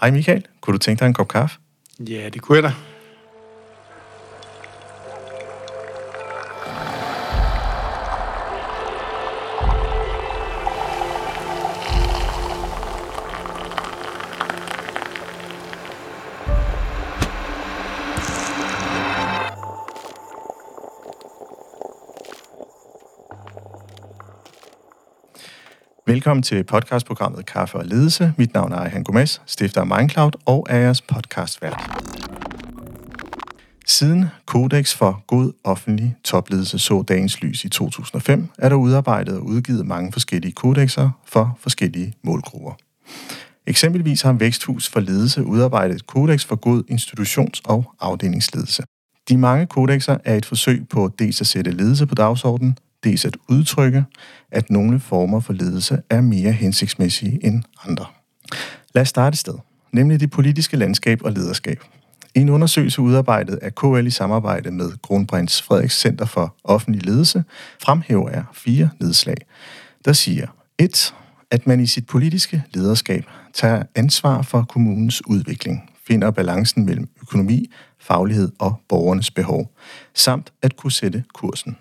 Hej Michael, kunne du tænke dig en kop kaffe? Ja, det kunne jeg da. Velkommen til podcastprogrammet Kaffe og Ledelse. Mit navn er Ejhan Gomes, stifter af Mindcloud og er jeres podcastvært. Siden Codex for God Offentlig Topledelse så dagens lys i 2005, er der udarbejdet og udgivet mange forskellige kodexer for forskellige målgrupper. Eksempelvis har Væksthus for Ledelse udarbejdet et kodex for god institutions- og afdelingsledelse. De mange kodexer er et forsøg på dels at sætte ledelse på dagsordenen, dels at udtrykke, at nogle former for ledelse er mere hensigtsmæssige end andre. Lad os starte et sted, nemlig det politiske landskab og lederskab. I en undersøgelse udarbejdet af KL i samarbejde med Kronprins Frederiks Center for Offentlig Ledelse fremhæver jeg fire nedslag, der siger 1. At man i sit politiske lederskab tager ansvar for kommunens udvikling, finder balancen mellem økonomi, faglighed og borgernes behov, samt at kunne sætte kursen.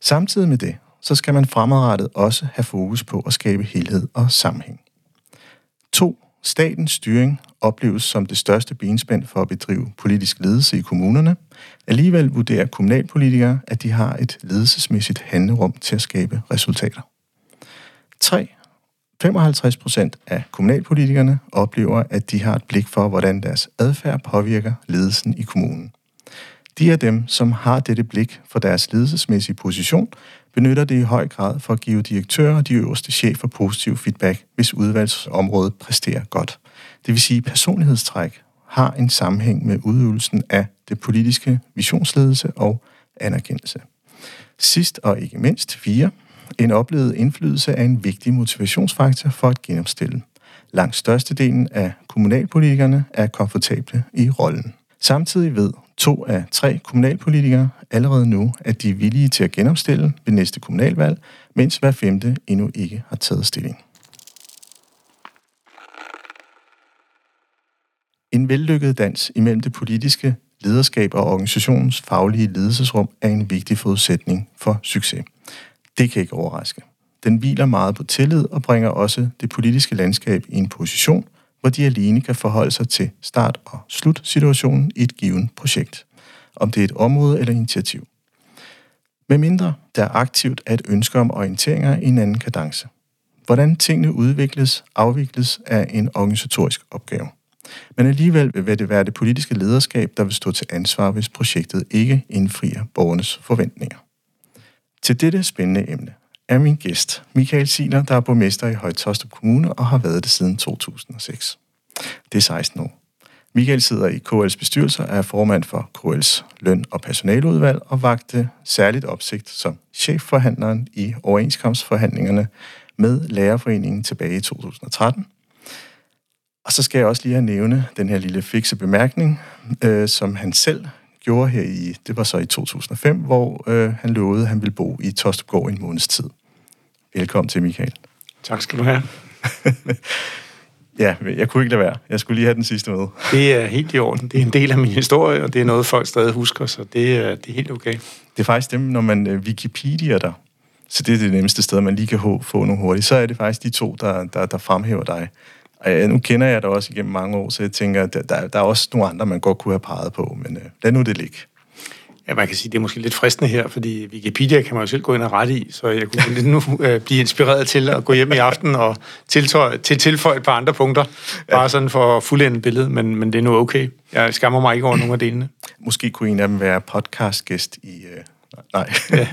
Samtidig med det, så skal man fremadrettet også have fokus på at skabe helhed og sammenhæng. 2. Statens styring opleves som det største benspænd for at bedrive politisk ledelse i kommunerne. Alligevel vurderer kommunalpolitikere, at de har et ledelsesmæssigt handlerum til at skabe resultater. 3. 55 procent af kommunalpolitikerne oplever, at de har et blik for, hvordan deres adfærd påvirker ledelsen i kommunen. De af dem, som har dette blik for deres ledelsesmæssige position, benytter det i høj grad for at give direktører og de øverste chefer positiv feedback, hvis udvalgsområdet præsterer godt. Det vil sige, at personlighedstræk har en sammenhæng med udøvelsen af det politiske visionsledelse og anerkendelse. Sidst og ikke mindst fire. En oplevet indflydelse er en vigtig motivationsfaktor for at genopstille. Langt størstedelen af kommunalpolitikerne er komfortable i rollen. Samtidig ved to af tre kommunalpolitikere allerede nu, at de er villige til at genopstille ved næste kommunalvalg, mens hver femte endnu ikke har taget stilling. En vellykket dans imellem det politiske lederskab og organisationens faglige ledelsesrum er en vigtig forudsætning for succes. Det kan ikke overraske. Den hviler meget på tillid og bringer også det politiske landskab i en position, hvor de alene kan forholde sig til start- og slutsituationen i et givet projekt, om det er et område eller initiativ. Med mindre der aktivt er et ønske om orienteringer i en anden kadence. Hvordan tingene udvikles, afvikles af en organisatorisk opgave. Men alligevel vil det være det politiske lederskab, der vil stå til ansvar, hvis projektet ikke indfrier borgernes forventninger. Til dette spændende emne er min gæst, Michael Siler, der er borgmester i Højtostrup Kommune og har været det siden 2006. Det er 16 år. Michael sidder i KL's bestyrelse og er formand for KL's løn- og personaleudvalg og vagte særligt opsigt som chefforhandleren i overenskomstforhandlingerne med Lærerforeningen tilbage i 2013. Og så skal jeg også lige have nævne den her lille fikse bemærkning, øh, som han selv gjorde her i, det var så i 2005, hvor øh, han lovede, at han ville bo i Tostupgård en måneds tid. Velkommen til, Michael. Tak skal du have. ja, jeg kunne ikke lade være. Jeg skulle lige have den sidste med. Det er helt i orden. Det er en del af min historie, og det er noget, folk stadig husker, så det er, det er helt okay. Det er faktisk dem, når man uh, Wikipedia der, så det er det nemmeste sted, man lige kan få nogle hurtigt, så er det faktisk de to, der, der, der fremhæver dig. Og nu kender jeg dig også igennem mange år, så jeg tænker, at der, der er også nogle andre, man godt kunne have peget på, men uh, lad nu det ligge. Ja, man kan sige, det er måske lidt fristende her, fordi Wikipedia kan man jo selv gå ind og rette i, så jeg kunne lidt nu uh, blive inspireret til at gå hjem i aften og tiltøje, til tilføje et par andre punkter, bare ja. sådan for at fuldende billedet, men, men det er nu okay. Jeg skammer mig ikke over nogen af delene. Måske kunne en af dem være podcastgæst i... Uh, nej. ja.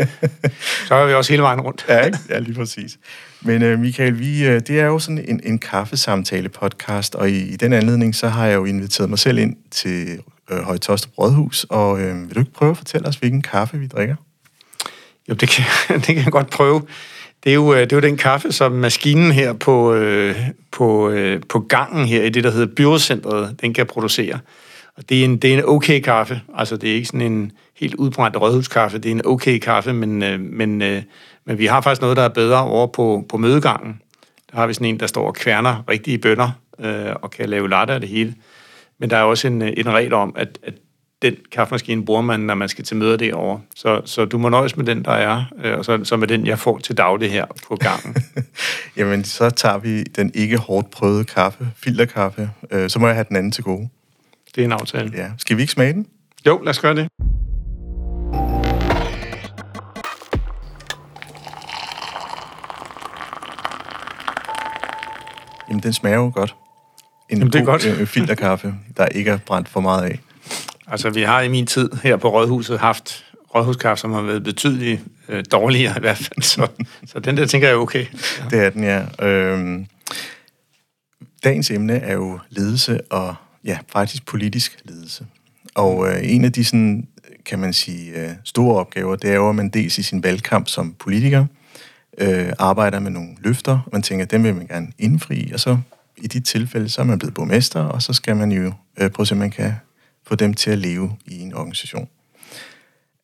Så er vi også hele vejen rundt. ja, ikke? ja, lige præcis. Men øh, Michael, vi, øh, det er jo sådan en, en kaffesamtale-podcast, og i, i den anledning, så har jeg jo inviteret mig selv ind til øh, Højtostrup Rådhus, og øh, vil du ikke prøve at fortælle os, hvilken kaffe vi drikker? Jo, det kan, det kan jeg godt prøve. Det er, jo, øh, det er jo den kaffe, som maskinen her på, øh, på, øh, på gangen her i det, der hedder Byrådcentret, den kan producere. Og det er en, det er en okay kaffe. Altså, det er ikke sådan en helt udbrændt rødhuskaffe. Det er en okay kaffe, men, øh, men, øh, men vi har faktisk noget, der er bedre over på, på mødegangen. Der har vi sådan en, der står og kværner rigtige bønder øh, og kan lave latte af det hele. Men der er også en, en regel om, at, at den kaffemaskine bruger man, når man skal til møder derovre. Så, så du må nøjes med den, der er, øh, og så, så med den, jeg får til daglig her på gangen. Jamen, så tager vi den ikke hårdt prøvede kaffe, filterkaffe. Øh, så må jeg have den anden til gode. Det er en aftale. Ja. Skal vi ikke smage den? Jo, lad os gøre det. Jamen, den smager jo godt. En Jamen, det er god, godt. øh, filterkaffe, der ikke er brændt for meget af. Altså, vi har i min tid her på Rådhuset haft rådhuskaffe, som har været betydeligt øh, dårligere i hvert fald. Så, så den der tænker jeg er okay. Ja. Det er den, ja. Øhm, dagens emne er jo ledelse og ja, faktisk politisk ledelse. Og øh, en af de sådan, kan man sige, øh, store opgaver, det er jo, at man dels i sin valgkamp som politiker øh, arbejder med nogle løfter, man tænker, dem vil man gerne indfri, og så i de tilfælde, så er man blevet borgmester, og så skal man jo øh, prøve at se, om man kan få dem til at leve i en organisation.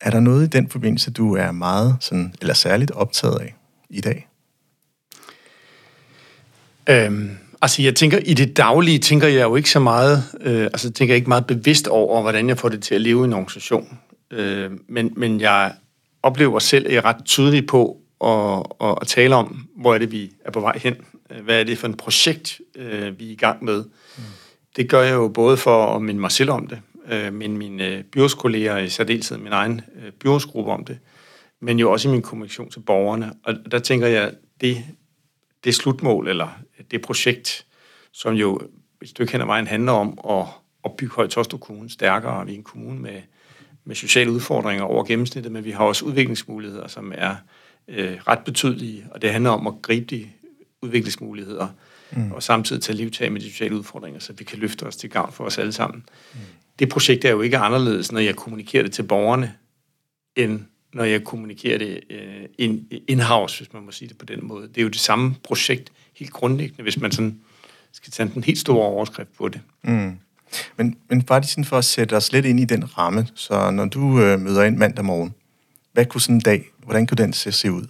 Er der noget i den forbindelse, du er meget sådan, eller særligt optaget af i dag? Øhm, altså, jeg tænker, i det daglige tænker jeg jo ikke så meget, øh, altså tænker jeg ikke meget bevidst over, hvordan jeg får det til at leve i en organisation. Øh, men, men jeg oplever selv, at jeg er ret tydelig på at, at tale om, hvor er det, vi er på vej hen. Øh, Hvad er det for et projekt, øh, vi er i gang med. Mm. Det gør jeg jo både for at minde mig selv om det, øh, men mine byrådskolleger, i særdeleshed min egen øh, byrådsgruppe om det, men jo også i min kommunikation til borgerne. Og der tænker jeg, det, det slutmål, eller det projekt, som jo et stykke hen ad vejen handler om at, at bygge Høje Kommune stærkere. Vi er en kommune med, med sociale udfordringer over gennemsnittet, men vi har også udviklingsmuligheder, som er øh, ret betydelige, og det handler om at gribe de udviklingsmuligheder, mm. og samtidig tage livtag med de sociale udfordringer, så vi kan løfte os til gavn for os alle sammen. Mm. Det projekt er jo ikke anderledes, når jeg kommunikerer det til borgerne, end når jeg kommunikerer det øh, in, in-house, hvis man må sige det på den måde. Det er jo det samme projekt, helt grundlæggende, hvis man sådan skal tage den helt store overskrift på det. Mm. Men, men faktisk sådan for at sætte os lidt ind i den ramme, så når du øh, møder ind mandag morgen, hvad kunne sådan en dag, hvordan kunne den se, se ud?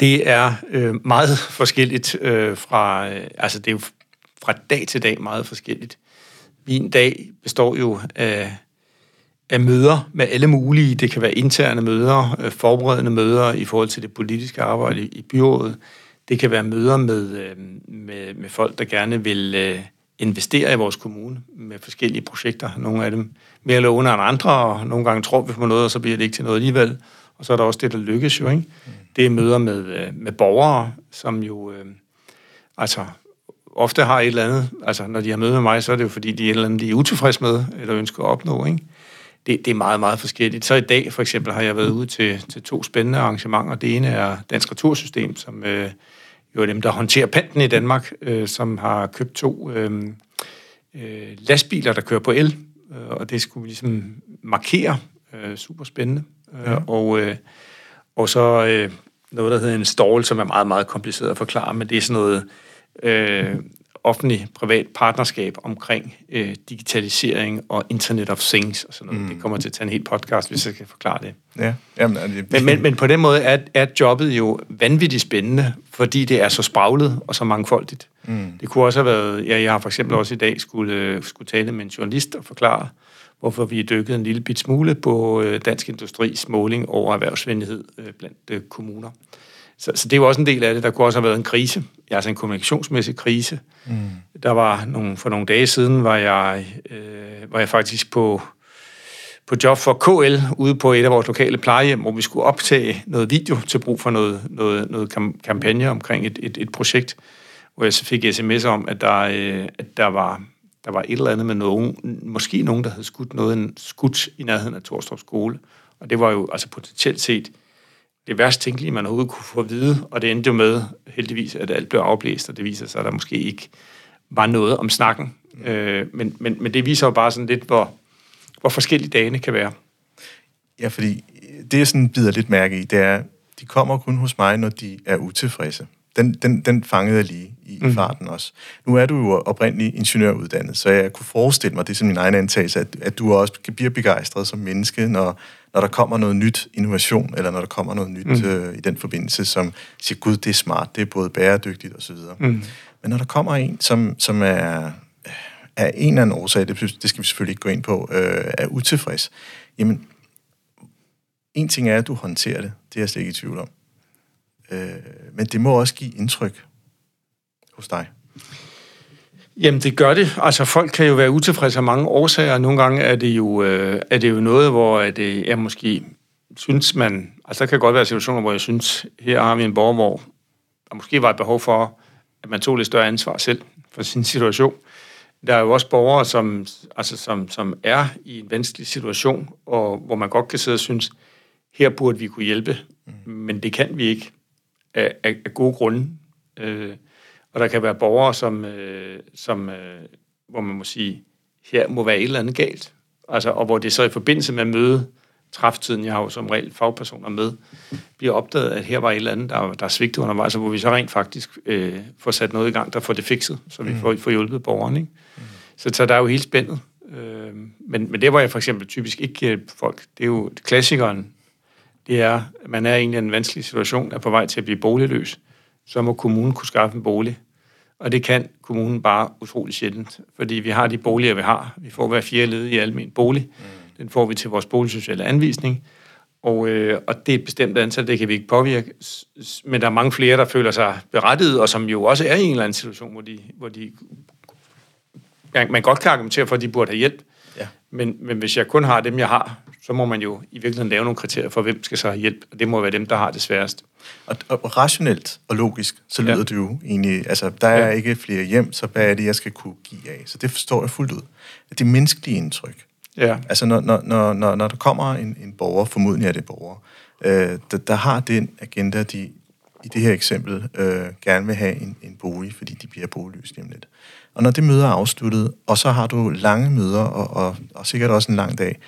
Det er øh, meget forskelligt øh, fra, øh, altså det er jo fra dag til dag meget forskelligt. Min dag består jo af, af møder med alle mulige. Det kan være interne møder, øh, forberedende møder i forhold til det politiske arbejde i, i byrådet. Det kan være møder med, øh, med, med folk, der gerne vil øh, investere i vores kommune med forskellige projekter. Nogle af dem mere lovende end andre, og nogle gange tror vi på noget, og så bliver det ikke til noget alligevel. Og så er der også det, der lykkes jo, ikke? Det er møder med, øh, med borgere, som jo øh, altså ofte har et eller andet, altså når de har møde med mig, så er det jo fordi, de er et eller andet, de er utilfredse med, eller ønsker at opnå, ikke? Det, det er meget, meget forskelligt. Så i dag, for eksempel, har jeg været ude til, til to spændende arrangementer. Det ene er Dansk Retursystem, som øh, jo er dem, der håndterer panten i Danmark, øh, som har købt to øh, øh, lastbiler, der kører på el, øh, og det skulle ligesom markere. Øh, super spændende. Ja. Og, øh, og så øh, noget, der hedder en stall, som er meget, meget kompliceret at forklare, men det er sådan noget øh, offentlig-privat partnerskab omkring øh, digitalisering og Internet of Things og sådan noget. Mm. Det kommer til at tage en helt podcast, hvis jeg kan forklare det. Ja. Jamen, er det... Men, men, men på den måde er, er jobbet jo vanvittigt spændende, fordi det er så spraglet og så mangfoldigt. Mm. Det kunne også have været, ja, jeg har for eksempel også i dag skulle, skulle tale med en journalist og forklare, hvorfor vi er dykket en lille bit smule på øh, Dansk Industris måling over erhvervsvenlighed øh, blandt øh, kommuner. Så, så det er jo også en del af det. Der kunne også have været en krise, altså en kommunikationsmæssig krise. Mm. Der var nogle, for nogle dage siden, var jeg, øh, var jeg faktisk på, på job for KL ude på et af vores lokale plejehjem, hvor vi skulle optage noget video til brug for noget, noget, noget kampagne omkring et, et, et projekt, hvor jeg så fik sms om, at der, øh, at der var der var et eller andet med nogen, måske nogen, der havde skudt noget en skudt i nærheden af Torstrup skole. Og det var jo altså potentielt set det værst tænkelige, man overhovedet kunne få at vide, og det endte jo med, heldigvis, at alt blev afblæst, og det viser sig, at der måske ikke var noget om snakken. Mm. Øh, men, men, men det viser jo bare sådan lidt, hvor, hvor forskellige dagene kan være. Ja, fordi det, jeg sådan bider lidt mærke i, det er, de kommer kun hos mig, når de er utilfredse. Den, den, den fangede jeg lige i, mm. farten også. Nu er du jo oprindelig ingeniøruddannet, så jeg kunne forestille mig, det er som min egen antagelse, at, at du også bliver begejstret som menneske, når, når der kommer noget nyt innovation, eller når der kommer noget nyt mm. øh, i den forbindelse, som siger, gud, det er smart, det er både bæredygtigt osv. Mm. Men når der kommer en, som, som er af en eller anden årsag, det, det skal vi selvfølgelig ikke gå ind på, øh, er utilfreds, jamen, en ting er, at du håndterer det, det er jeg slet ikke i tvivl om. Øh, men det må også give indtryk hos dig. Jamen, det gør det. Altså, folk kan jo være utilfredse af mange årsager. Nogle gange er det jo, øh, er det jo noget, hvor at, øh, jeg måske synes, man... Altså, der kan godt være situationer, hvor jeg synes, her har vi en borger, hvor der måske var et behov for, at man tog lidt større ansvar selv for sin situation. Der er jo også borgere, som, altså, som, som er i en vanskelig situation, og hvor man godt kan sidde og synes, her burde vi kunne hjælpe, mm. men det kan vi ikke af, af, af gode grunde. Øh, og der kan være borgere, som, øh, som øh, hvor man må sige, her må være et eller andet galt. Altså, og hvor det så i forbindelse med møde, træftiden, jeg har jo som regel fagpersoner med, bliver opdaget, at her var et eller andet, der, der er svigtet undervejs, og hvor vi så rent faktisk øh, får sat noget i gang, der får det fikset, så vi mm. får, får hjulpet borgeren. Ikke? Mm. Så, så der er jo helt spændet. Øh, men, men det, hvor jeg for eksempel typisk ikke hjælper folk, det er jo klassikeren, det er, at man er egentlig i en vanskelig situation, er på vej til at blive boligløs, så må kommunen kunne skaffe en bolig. Og det kan kommunen bare utrolig sjældent, fordi vi har de boliger, vi har. Vi får hver fjerde led i almen bolig. Mm. Den får vi til vores boligsociale anvisning. Og, øh, og det er et bestemt antal, det kan vi ikke påvirke. Men der er mange flere, der føler sig berettiget, og som jo også er i en eller anden situation, hvor de, hvor de man godt kan argumentere for, at de burde have hjælp. Ja. Men, men hvis jeg kun har dem, jeg har, så må man jo i virkeligheden lave nogle kriterier for, hvem skal så have hjælp, og det må være dem, der har det sværest. Og, og rationelt og logisk, så lyder ja. det jo egentlig, altså der er ja. ikke flere hjem, så hvad er det, jeg skal kunne give af? Så det forstår jeg fuldt ud. Det menneskelige indtryk. Ja. Altså når, når, når, når, når der kommer en, en borger, formodentlig er det borger, øh, der, der har den agenda, de i det her eksempel øh, gerne vil have en, en bolig, fordi de bliver boligløst lige lidt. Og når det møde er afsluttet, og så har du lange møder, og, og, og sikkert også en lang dag,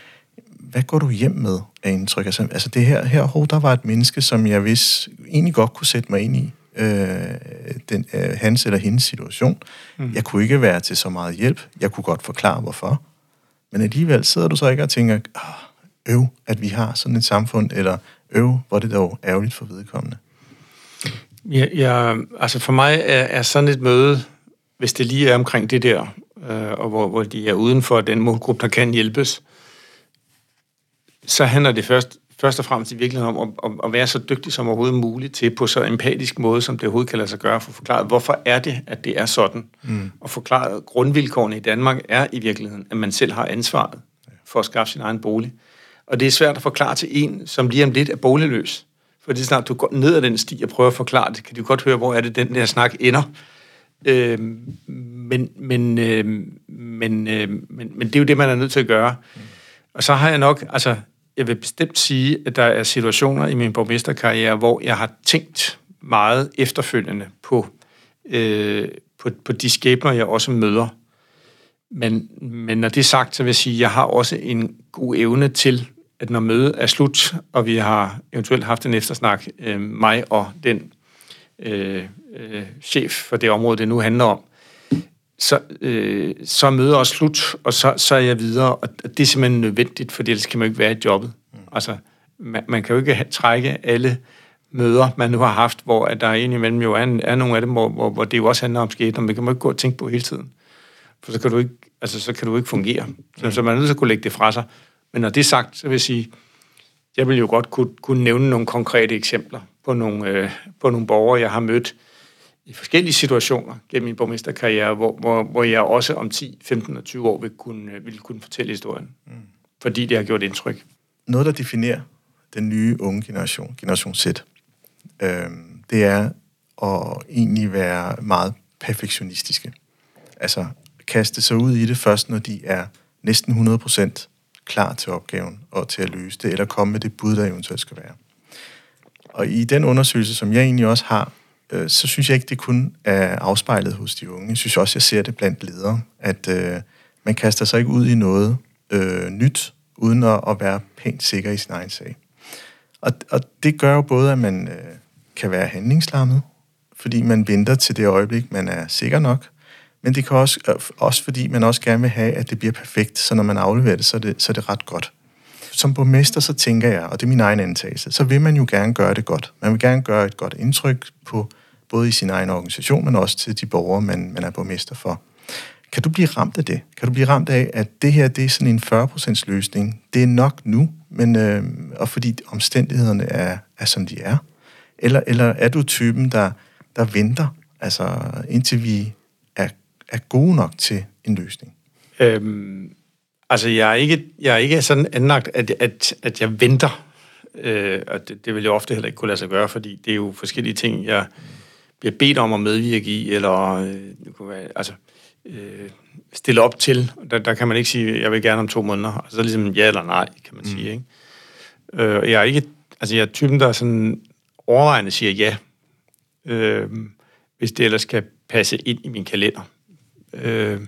hvad går du hjem med af indtryk? Altså, altså det her, her hov, der var et menneske, som jeg vidste egentlig godt kunne sætte mig ind i øh, den, øh, hans eller hendes situation. Mm. Jeg kunne ikke være til så meget hjælp. Jeg kunne godt forklare, hvorfor. Men alligevel sidder du så ikke og tænker, øv, at vi har sådan et samfund, eller øv, hvor det dog ærgerligt for vedkommende. Ja, ja, altså for mig er, er sådan et møde, hvis det lige er omkring det der, øh, og hvor, hvor de er uden for den målgruppe, der kan hjælpes, så handler det først, først og fremmest i virkeligheden om at, at være så dygtig som overhovedet muligt til på så empatisk måde, som det overhovedet kan lade sig gøre, for at forklare, hvorfor er det, at det er sådan. Mm. Og forklare, at grundvilkårene i Danmark er i virkeligheden, at man selv har ansvaret for at skaffe sin egen bolig. Og det er svært at forklare til en, som lige om lidt er boligløs. For det er snart, du går ned ad den sti og prøver at forklare det, kan du godt høre, hvor er det, den der snak ender. Øh, men, men, øh, men, øh, men, men det er jo det, man er nødt til at gøre. Mm. Og så har jeg nok, altså, jeg vil bestemt sige, at der er situationer i min borgmesterkarriere, hvor jeg har tænkt meget efterfølgende på, øh, på, på de skæbner, jeg også møder. Men, men når det er sagt, så vil jeg sige, at jeg har også en god evne til, at når mødet er slut, og vi har eventuelt haft en eftersnak, øh, mig og den øh, øh, chef for det område, det nu handler om, så, øh, så er mødet også slut, og så, så er jeg videre, og det er simpelthen nødvendigt, for ellers kan man jo ikke være i jobbet. Mm. Altså, man, man kan jo ikke trække alle møder, man nu har haft, hvor at der indimellem jo er, er nogle af dem, hvor, hvor, hvor det jo også handler om skæbner, men det kan man ikke gå og tænke på hele tiden. For så kan du ikke, altså, så kan du ikke fungere. Så, mm. så man er nødt til at kunne lægge det fra sig. Men når det er sagt, så vil jeg sige, jeg vil jo godt kunne, kunne nævne nogle konkrete eksempler på nogle, øh, på nogle borgere, jeg har mødt, i forskellige situationer gennem min borgmesterkarriere, hvor, hvor, hvor jeg også om 10, 15 og 20 år vil kunne, øh, vil kunne fortælle historien. Mm. Fordi det har gjort indtryk. Noget, der definerer den nye unge generation, generation Z, øh, det er at egentlig være meget perfektionistiske. Altså kaste sig ud i det først, når de er næsten 100% klar til opgaven og til at løse det, eller komme med det bud, der eventuelt skal være. Og i den undersøgelse, som jeg egentlig også har øh, så synes jeg ikke, det kun er afspejlet hos de unge. Jeg synes også, jeg ser det blandt ledere, at øh, man kaster sig ikke ud i noget øh, nyt, uden at, at være pænt sikker i sin egen sag. Og, og det gør jo både, at man øh, kan være handlingslammet, fordi man venter til det øjeblik, man er sikker nok, men det kan også, øh, også fordi man også gerne vil have, at det bliver perfekt, så når man afleverer det, så er det, så er det ret godt. Som borgmester, så tænker jeg, og det er min egen antagelse, så vil man jo gerne gøre det godt. Man vil gerne gøre et godt indtryk på både i sin egen organisation, men også til de borgere, man, man er borgmester for. Kan du blive ramt af det? Kan du blive ramt af, at det her det er sådan en 40% løsning? Det er nok nu, men, øh, og fordi omstændighederne er, er, som de er? Eller, eller er du typen, der, der venter, altså indtil vi er, er gode nok til en løsning? Øhm, altså, jeg er ikke, jeg er ikke sådan anlagt, at, at, at jeg venter. Øh, og det, det vil jeg ofte heller ikke kunne lade sig gøre, fordi det er jo forskellige ting, jeg bliver bedt om at medvirke i, eller øh, det kunne være, altså, øh, stille op til. Der, der kan man ikke sige, jeg vil gerne om to måneder. Altså, så ligesom ja eller nej, kan man mm. sige. Ikke? Øh, jeg er ikke, altså jeg er typen, der sådan overvejende siger ja, øh, hvis det ellers skal passe ind i min kalender. Øh,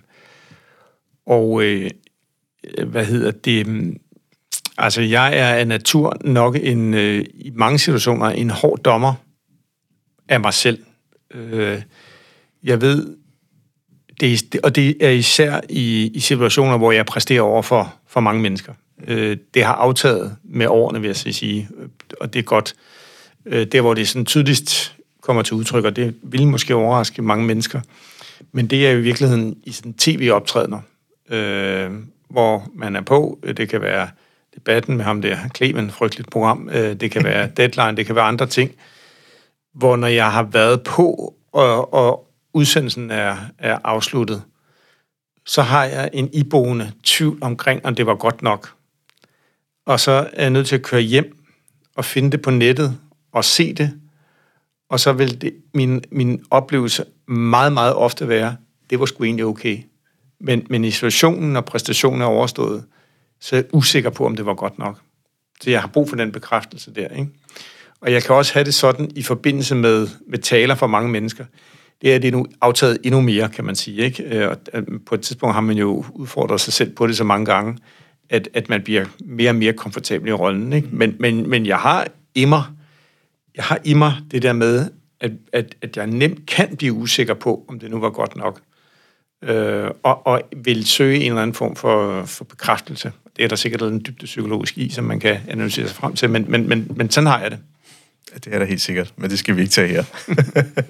og øh, Øh, hvad hedder det? Mm, altså, jeg er af natur nok en, øh, i mange situationer en hård dommer af mig selv. Øh, jeg ved, det er, og det er især i, i situationer, hvor jeg præsterer over for, for mange mennesker. Øh, det har aftaget med årene, vil jeg sige, øh, og det er godt. Øh, der, hvor det sådan tydeligst kommer til udtryk, og det vil måske overraske mange mennesker, men det er i virkeligheden i sådan tv-optrædener, øh, hvor man er på. Det kan være debatten med ham der, Clemen, frygteligt program. Øh, det kan være deadline, det kan være andre ting, hvor når jeg har været på, og, og udsendelsen er, er afsluttet, så har jeg en iboende tvivl omkring, om det var godt nok. Og så er jeg nødt til at køre hjem og finde det på nettet og se det. Og så vil det, min, min oplevelse meget, meget ofte være, det var sgu egentlig okay. Men, men i situationen og præstationen er overstået, så er jeg usikker på, om det var godt nok. Så jeg har brug for den bekræftelse der. Ikke? Og jeg kan også have det sådan i forbindelse med, med taler for mange mennesker det er det nu aftaget endnu mere, kan man sige. Ikke? Øh, og øh, på et tidspunkt har man jo udfordret sig selv på det så mange gange, at, at man bliver mere og mere komfortabel i rollen. Ikke? Men, men, men jeg har i mig, jeg har i mig det der med, at, at, at jeg nemt kan blive usikker på, om det nu var godt nok. Øh, og, og vil søge en eller anden form for, for bekræftelse. Det er der sikkert en dybde psykologisk i, som man kan analysere sig frem til, men, men, men, men sådan har jeg det. Ja, det er der helt sikkert, men det skal vi ikke tage her.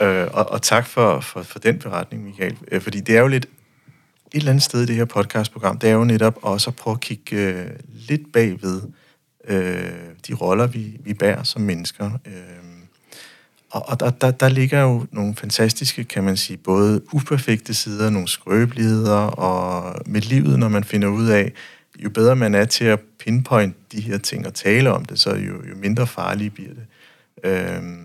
Øh, og, og tak for, for, for den beretning, Michael. Øh, fordi det er jo lidt et eller andet sted i det her podcastprogram, det er jo netop også at prøve at kigge øh, lidt bagved øh, de roller, vi, vi bærer som mennesker. Øh, og og der, der, der ligger jo nogle fantastiske, kan man sige, både uperfekte sider, nogle skrøbeligheder, og med livet, når man finder ud af, jo bedre man er til at pinpoint de her ting og tale om det, så jo, jo mindre farlige bliver det. Øhm,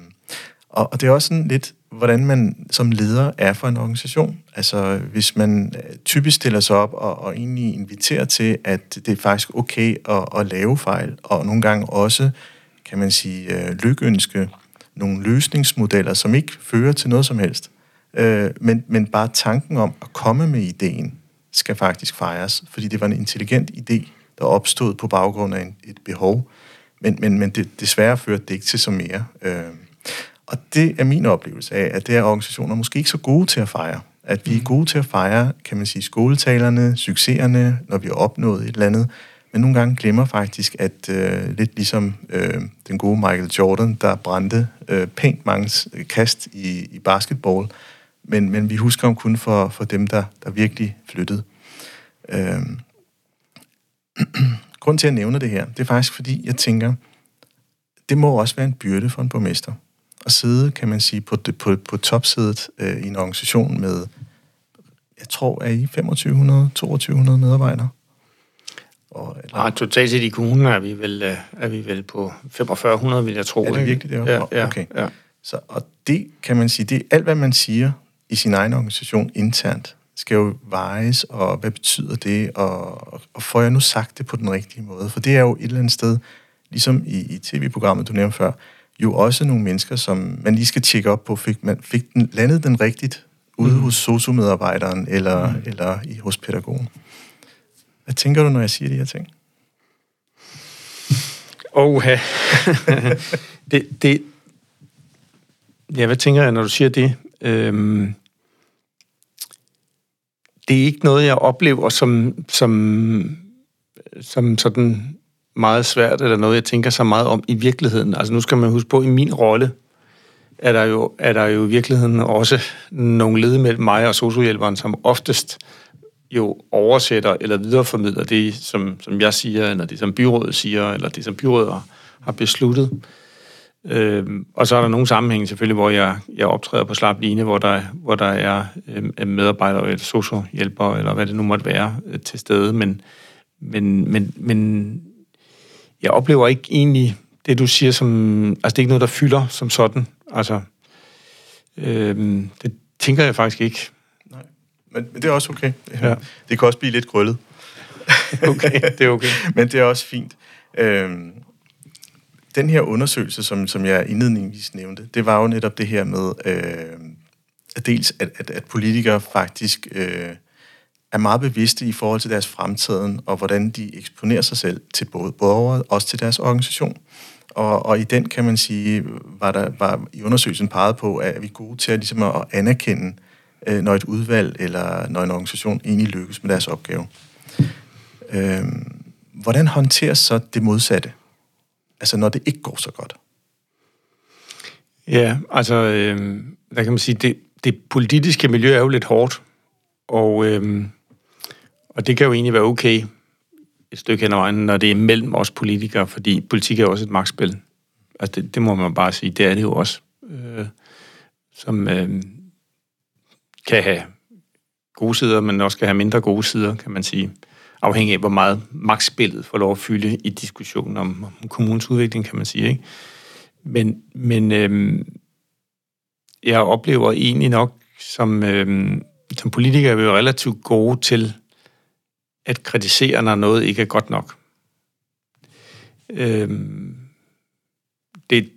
og, og det er også sådan lidt, hvordan man som leder er for en organisation. Altså, hvis man øh, typisk stiller sig op og, og egentlig inviterer til, at det er faktisk okay at, at lave fejl, og nogle gange også, kan man sige, øh, lykønske nogle løsningsmodeller, som ikke fører til noget som helst. Øh, men, men bare tanken om at komme med ideen, skal faktisk fejres, fordi det var en intelligent idé, der opstod på baggrund af en, et behov, men, men, men det, desværre førte det ikke til så mere. Øh, og det er min oplevelse af, at det er organisationer måske ikke så gode til at fejre. At vi er mm. gode til at fejre, kan man sige, skoletalerne, succeserne, når vi har opnået et eller andet. Men nogle gange glemmer faktisk, at øh, lidt ligesom øh, den gode Michael Jordan, der brændte øh, pænt mange kast i, i basketball, men, men vi husker ham kun for, for dem, der, der virkelig flyttede. Øh, Grunden til, at jeg nævner det her, det er faktisk, fordi jeg tænker, det må også være en byrde for en borgmester at sidde, kan man sige, på, på, på topsædet øh, i en organisation med, jeg tror, er I 2500, 2200 medarbejdere? Og, eller... Nej, totalt set i kommunen er vi vel, øh, er vi vel på 4500, vil jeg tro. Er det virkelig det? Ja, ja, okay. ja. Så, og det kan man sige, det er alt, hvad man siger i sin egen organisation internt, skal jo vejes, og hvad betyder det, og, og får jeg nu sagt det på den rigtige måde? For det er jo et eller andet sted, ligesom i, i tv-programmet, du nævnte før, jo også nogle mennesker, som man lige skal tjekke op på, fik, man, fik den, landet den rigtigt ude mm. hos sociomedarbejderen eller, mm. eller i, hos pædagogen. Hvad tænker du, når jeg siger de her ting? Åh, det, det, Ja, hvad tænker jeg, når du siger det? Øhm, det er ikke noget, jeg oplever som, som, som sådan meget svært, eller noget, jeg tænker så meget om i virkeligheden. Altså nu skal man huske på, at i min rolle er der jo, er der jo i virkeligheden også nogle led mellem mig og sociohjælperen, som oftest jo oversætter eller videreformidler det, som, som jeg siger, eller det, som byrådet siger, eller det, som byrådet har besluttet. Øhm, og så er der nogle sammenhænge selvfølgelig, hvor jeg, jeg optræder på slap line, hvor der, hvor der er øh, medarbejdere eller sociohjælpere, eller hvad det nu måtte være, øh, til stede. Men, men, men, men jeg oplever ikke egentlig det, du siger, som... Altså, det er ikke noget, der fylder som sådan. Altså, øh, det tænker jeg faktisk ikke. Men, men det er også okay. Ja. Det kan også blive lidt krøllet. okay, det er okay. men det er også fint. Øh, den her undersøgelse, som, som jeg indledningsvis nævnte, det var jo netop det her med, øh, at dels at, at, at politikere faktisk øh, er meget bevidste i forhold til deres fremtiden, og hvordan de eksponerer sig selv til både borgere, og også til deres organisation. Og, og i den kan man sige, var der var i undersøgelsen peget på, at vi er gode til at, ligesom at anerkende, øh, når et udvalg eller når en organisation egentlig lykkes med deres opgave. Øh, hvordan håndteres så det modsatte? Altså når det ikke går så godt? Ja, altså, øh, der kan man sige, det, det politiske miljø er jo lidt hårdt, og, øh, og det kan jo egentlig være okay et stykke hen ad vejen, når det er mellem os politikere, fordi politik er jo også et magtspil. Altså, det, det må man bare sige, det er det jo også. Øh, som øh, kan have gode sider, men også kan have mindre gode sider, kan man sige afhængig af, hvor meget magtspillet får lov at fylde i diskussionen om, om kommunens udvikling, kan man sige. Ikke? Men, men øhm, jeg oplever egentlig nok, som, øhm, som politiker er vi jo relativt gode til at kritisere, når noget ikke er godt nok. Øhm, det,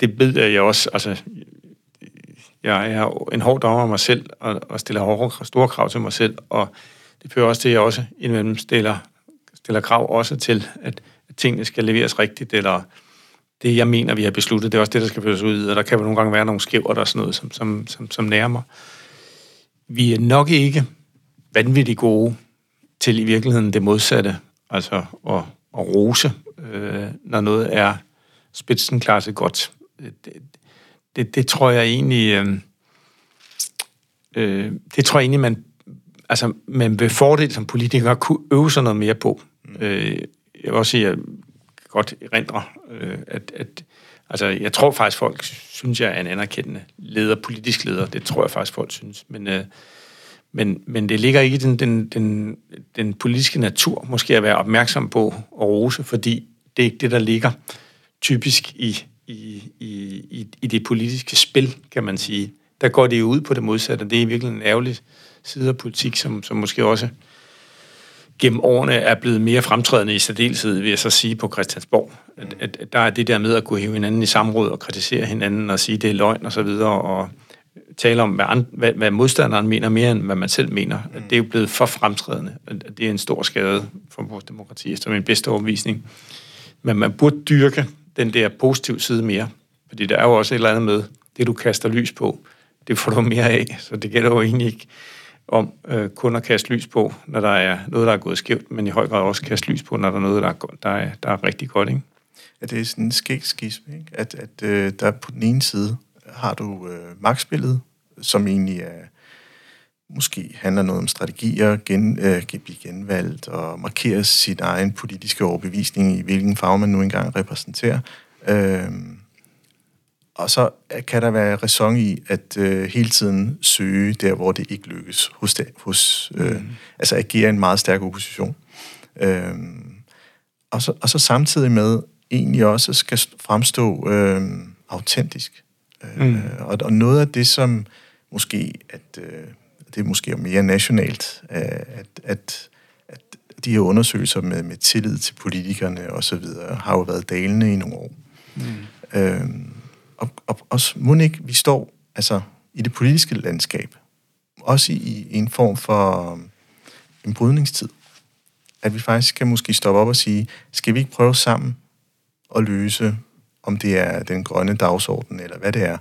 det ved jeg også, altså, jeg er en hård dommer af mig selv, og, og stiller hårde, store krav til mig selv, og det fører også til, at jeg også indimellem stiller, stiller krav også til, at, at tingene skal leveres rigtigt, eller det, jeg mener, vi har besluttet, det er også det, der skal føres ud, og der kan nogle gange være nogle skæver og sådan noget, som, som, som, som nærmer. Vi er nok ikke vanvittigt gode til i virkeligheden det modsatte, altså at, at rose, øh, når noget er spidsen spidsenklasse godt. Det, det, det tror jeg egentlig, øh, øh, det tror jeg egentlig, man altså, man vil fordel som politiker kunne øve sig noget mere på. Mm. Øh, jeg vil også sige, at jeg godt erindre, øh, at, at altså, jeg tror faktisk, folk synes, jeg er en anerkendende leder, politisk leder. Det tror jeg faktisk, folk synes. Men, øh, men, men det ligger ikke i den, den, den, den politiske natur, måske at være opmærksom på og rose, fordi det er ikke det, der ligger typisk i, i, i, i det politiske spil, kan man sige. Der går det jo ud på det modsatte, det er virkelig en ærgerligt side af politik, som, som måske også gennem årene er blevet mere fremtrædende i særdeleshed, vil jeg så sige, på Christiansborg. At, at, der er det der med at kunne hæve hinanden i samråd og kritisere hinanden og sige, det er løgn og så videre, og tale om, hvad, and, hvad, hvad modstanderen mener mere, end hvad man selv mener. At det er jo blevet for fremtrædende. At det er en stor skade for vores demokrati, efter min bedste overbevisning. Men man burde dyrke den der positive side mere. Fordi der er jo også et eller andet med, det du kaster lys på, det får du mere af. Så det gælder jo egentlig ikke om øh, kun at kaste lys på, når der er noget, der er gået skævt, men i høj grad også kaste lys på, når der er noget, der er, der er, der er rigtig godt. Ikke? Ja, det er sådan en skægskisme, ikke? at, at øh, der på den ene side har du øh, magtspillet, som egentlig er, måske handler noget om strategier, gen, øh, blive genvalgt og markere sin egen politiske overbevisning i hvilken farve man nu engang repræsenterer. Øh, og så kan der være ræson i at øh, hele tiden søge der, hvor det ikke lykkes, hos, det, hos øh, mm. altså agere en meget stærk opposition. Øh, og, så, og så samtidig med egentlig også skal fremstå øh, autentisk. Øh, mm. og, og noget af det, som måske, at øh, det er måske mere nationalt, øh, at, at, at de her undersøgelser med, med tillid til politikerne osv., har jo været dalende i nogle år. Mm. Øh, og, og også må ikke, vi står altså i det politiske landskab, også i, i en form for um, en brydningstid. At vi faktisk kan måske stoppe op og sige, skal vi ikke prøve sammen at løse, om det er den grønne dagsorden, eller hvad det er,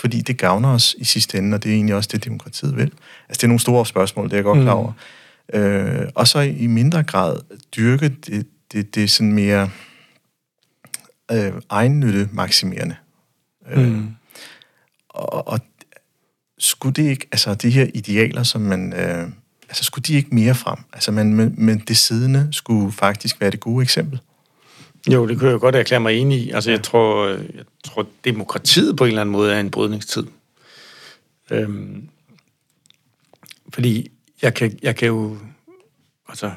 fordi det gavner os i sidste ende, og det er egentlig også det, demokratiet vil. Altså, det er nogle store spørgsmål, det er jeg godt klar over. Mm. Øh, og så i mindre grad dyrke det, det, det er sådan mere øh, egennytte maksimerende. Øh, mm. Øh, og, og skulle det ikke, altså de her idealer, som man, øh, altså skulle de ikke mere frem? Altså man, men, men det siddende skulle faktisk være det gode eksempel. Jo, det kunne jeg godt erklære mig enig i. Altså, jeg tror, jeg tror, demokratiet på en eller anden måde er en brydningstid. Øhm, fordi jeg kan, jeg kan jo... Altså,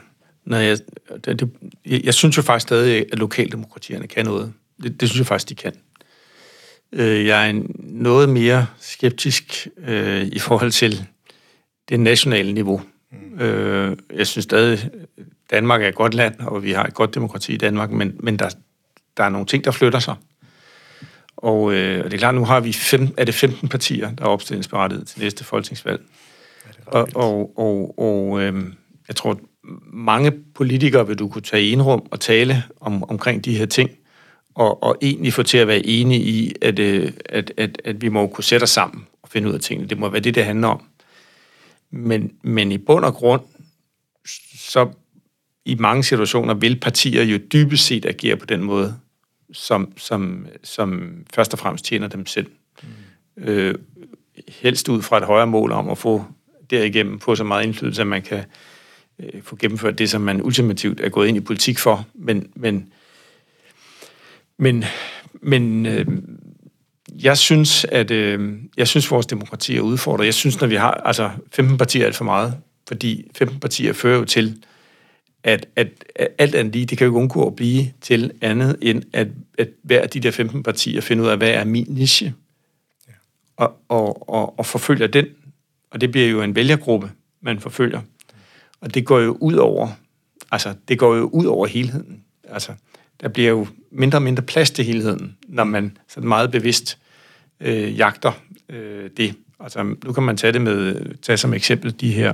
når jeg, det, jeg, jeg synes jo faktisk stadig, at lokaldemokratierne kan noget. Det, det synes jeg faktisk, de kan. Øh, jeg er noget mere skeptisk øh, i forhold til det nationale niveau. Mm. Øh, jeg synes stadig, Danmark er et godt land, og vi har et godt demokrati i Danmark, men, men der, der er nogle ting, der flytter sig. Og, øh, og det er klart, nu har vi fem, er det 15 partier, der er opstillingsberettiget til næste folketingsvalg. Og, og, og, og øh, jeg tror, mange politikere vil du kunne tage i en rum og tale om, omkring de her ting, og, og egentlig få til at være enige i, at, øh, at, at, at vi må kunne sætte os sammen og finde ud af tingene. Det må være det, det handler om. Men, men i bund og grund, så i mange situationer vil partier jo dybest set agere på den måde, som, som, som først og fremmest tjener dem selv. Mm. Øh, helst ud fra et højere mål om at få derigennem på så meget indflydelse, at man kan øh, få gennemført det, som man ultimativt er gået ind i politik for. Men, men, men, men øh, jeg synes, at øh, jeg synes, vores demokrati er udfordret. Jeg synes, når vi har, altså 15 partier er alt for meget, fordi 15 partier fører jo til, at, at, at alt andet lige, det kan jo ikke undgå at blive til andet, end at, at hver af de der 15 partier finder ud af, hvad er min niche, ja. og, og, og, og forfølger den. Og det bliver jo en vælgergruppe, man forfølger. Og det går jo ud over, altså det går jo ud over helheden. Altså, der bliver jo mindre og mindre plads til helheden, når man så meget bevidst øh, jagter øh, det. Altså, nu kan man tage det med, tage som eksempel de her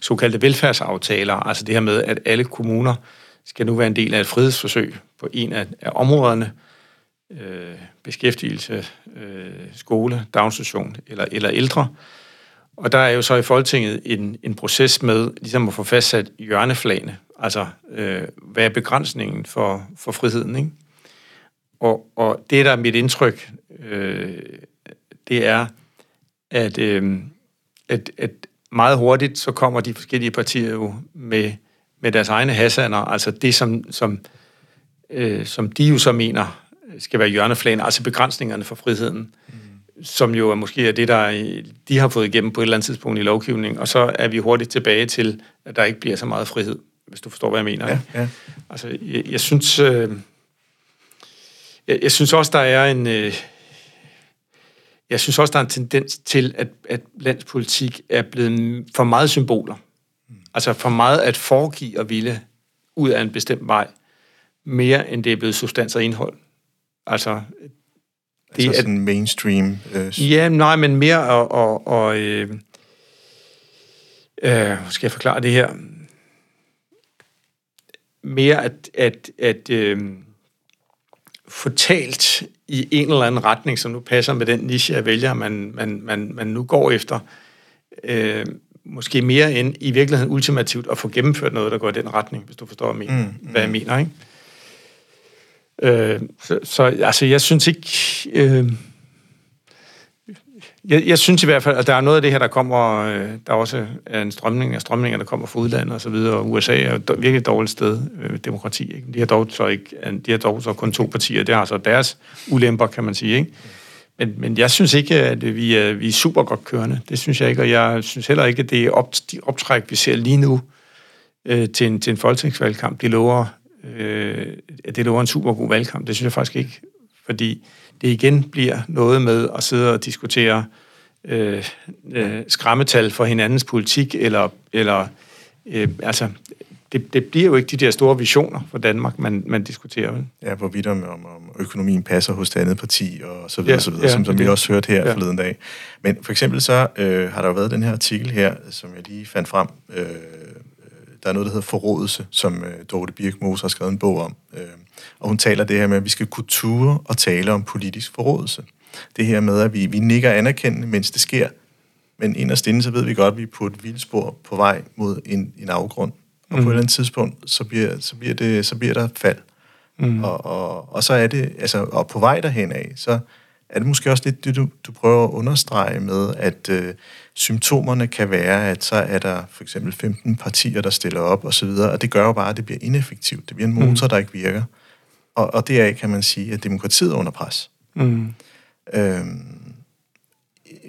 såkaldte velfærdsaftaler, altså det her med, at alle kommuner skal nu være en del af et frihedsforsøg på en af, af områderne, øh, beskæftigelse, øh, skole, daginstitution eller, eller ældre. Og der er jo så i Folketinget en, en proces med ligesom at få fastsat hjørneflagene, altså øh, hvad er begrænsningen for, for friheden, ikke? Og, og det, der er mit indtryk, øh, det er, at, øh, at, at meget hurtigt, så kommer de forskellige partier jo med, med deres egne hassaner, altså det, som, som, øh, som de jo så mener skal være hjørneflagen, altså begrænsningerne for friheden, mm. som jo er måske er det, der de har fået igennem på et eller andet tidspunkt i lovgivningen, og så er vi hurtigt tilbage til, at der ikke bliver så meget frihed, hvis du forstår, hvad jeg mener. Ja, ja. Altså, jeg, jeg synes... Øh, jeg, jeg synes også, der er en... Øh, jeg synes også, der er en tendens til, at, at landspolitik er blevet for meget symboler. Mm. Altså for meget at foregive og ville ud af en bestemt vej, mere end det er blevet substans og indhold. Altså, det altså sådan mainstream? Øh... Ja, nej, men mere og... og, og øh, øh, skal jeg forklare det her? Mere at, at, at øh, fortalt i en eller anden retning, som nu passer med den niche af vælger, man, man, man, man nu går efter. Øh, måske mere end i virkeligheden ultimativt at få gennemført noget, der går i den retning, hvis du forstår, hvad. Mm, mm. Hvad jeg mener ikke? Øh, så, så altså, jeg synes ikke... Øh, jeg, jeg synes i hvert fald, at der er noget af det her, der kommer, øh, der også er en strømning af strømninger, der kommer fra udlandet og så videre, og USA er jo virkelig et dårligt sted, øh, demokrati. Ikke? De har dog så ikke, øh, de har dog så kun to partier, det har så deres ulemper, kan man sige, ikke? Men, men jeg synes ikke, at vi er, vi er super godt kørende. Det synes jeg ikke, og jeg synes heller ikke, at det er op, de optræk, vi ser lige nu øh, til, en, til en folketingsvalgkamp, de lover, øh, det lover en super god valgkamp. Det synes jeg faktisk ikke, fordi det igen bliver noget med at sidde og diskutere øh, øh, skræmmetal for hinandens politik, eller, eller øh, altså, det, det bliver jo ikke de der store visioner for Danmark, man, man diskuterer. Vel? Ja, hvorvidt om, om, om økonomien passer hos det andet parti, og så videre, ja, så videre ja, som, som vi også hørte her ja. forleden dag. Men for eksempel så øh, har der jo været den her artikel her, som jeg lige fandt frem. Øh, der er noget, der hedder Forrådelse, som øh, Dorte Birkmose har skrevet en bog om. Øh, og hun taler det her med, at vi skal kunne ture og tale om politisk forrådelse. det her med, at vi, vi nikker anerkendende, mens det sker, men inderst inde, så ved vi godt, at vi er på et vildspor på vej mod en, en afgrund. Og mm. på et eller andet tidspunkt, så bliver, så bliver, det, så bliver der fald. Mm. Og, og, og så er det, altså, og på vej derhen af, så er det måske også lidt det, du, du prøver at understrege med, at øh, symptomerne kan være, at så er der for eksempel 15 partier, der stiller op og så videre, og det gør jo bare, at det bliver ineffektivt. Det bliver en motor, mm. der ikke virker. Og, og deraf kan man sige, at demokratiet er under pres. Mm. Øhm,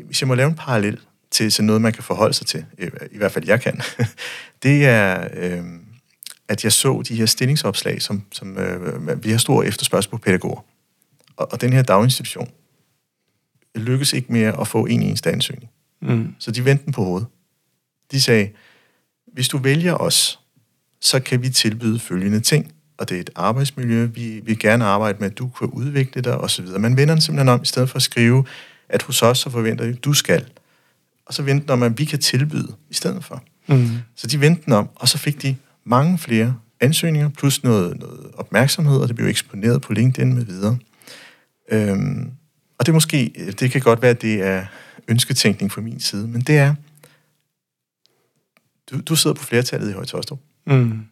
hvis jeg må lave en parallel til, til noget, man kan forholde sig til, i, i hvert fald jeg kan, det er, øh, at jeg så de her stillingsopslag, som, som øh, vi har stor efterspørgsel på pædagoger. Og, og den her daginstitution lykkedes ikke mere at få en eneste ansøgning. Mm. Så de vendte den på hovedet. De sagde, hvis du vælger os, så kan vi tilbyde følgende ting, og det er et arbejdsmiljø, vi vil gerne arbejde med, at du kan udvikle dig osv. Man vender den simpelthen om, i stedet for at skrive, at hos os så forventer vi, at du skal. Og så vendte den om, at vi kan tilbyde i stedet for. Mm. Så de vendte den om, og så fik de mange flere ansøgninger, plus noget, noget opmærksomhed, og det blev eksponeret på LinkedIn med videre. Øhm, og det er måske, det kan godt være, at det er ønsketænkning fra min side, men det er, du, du sidder på flertallet i Højtostrup. Mm.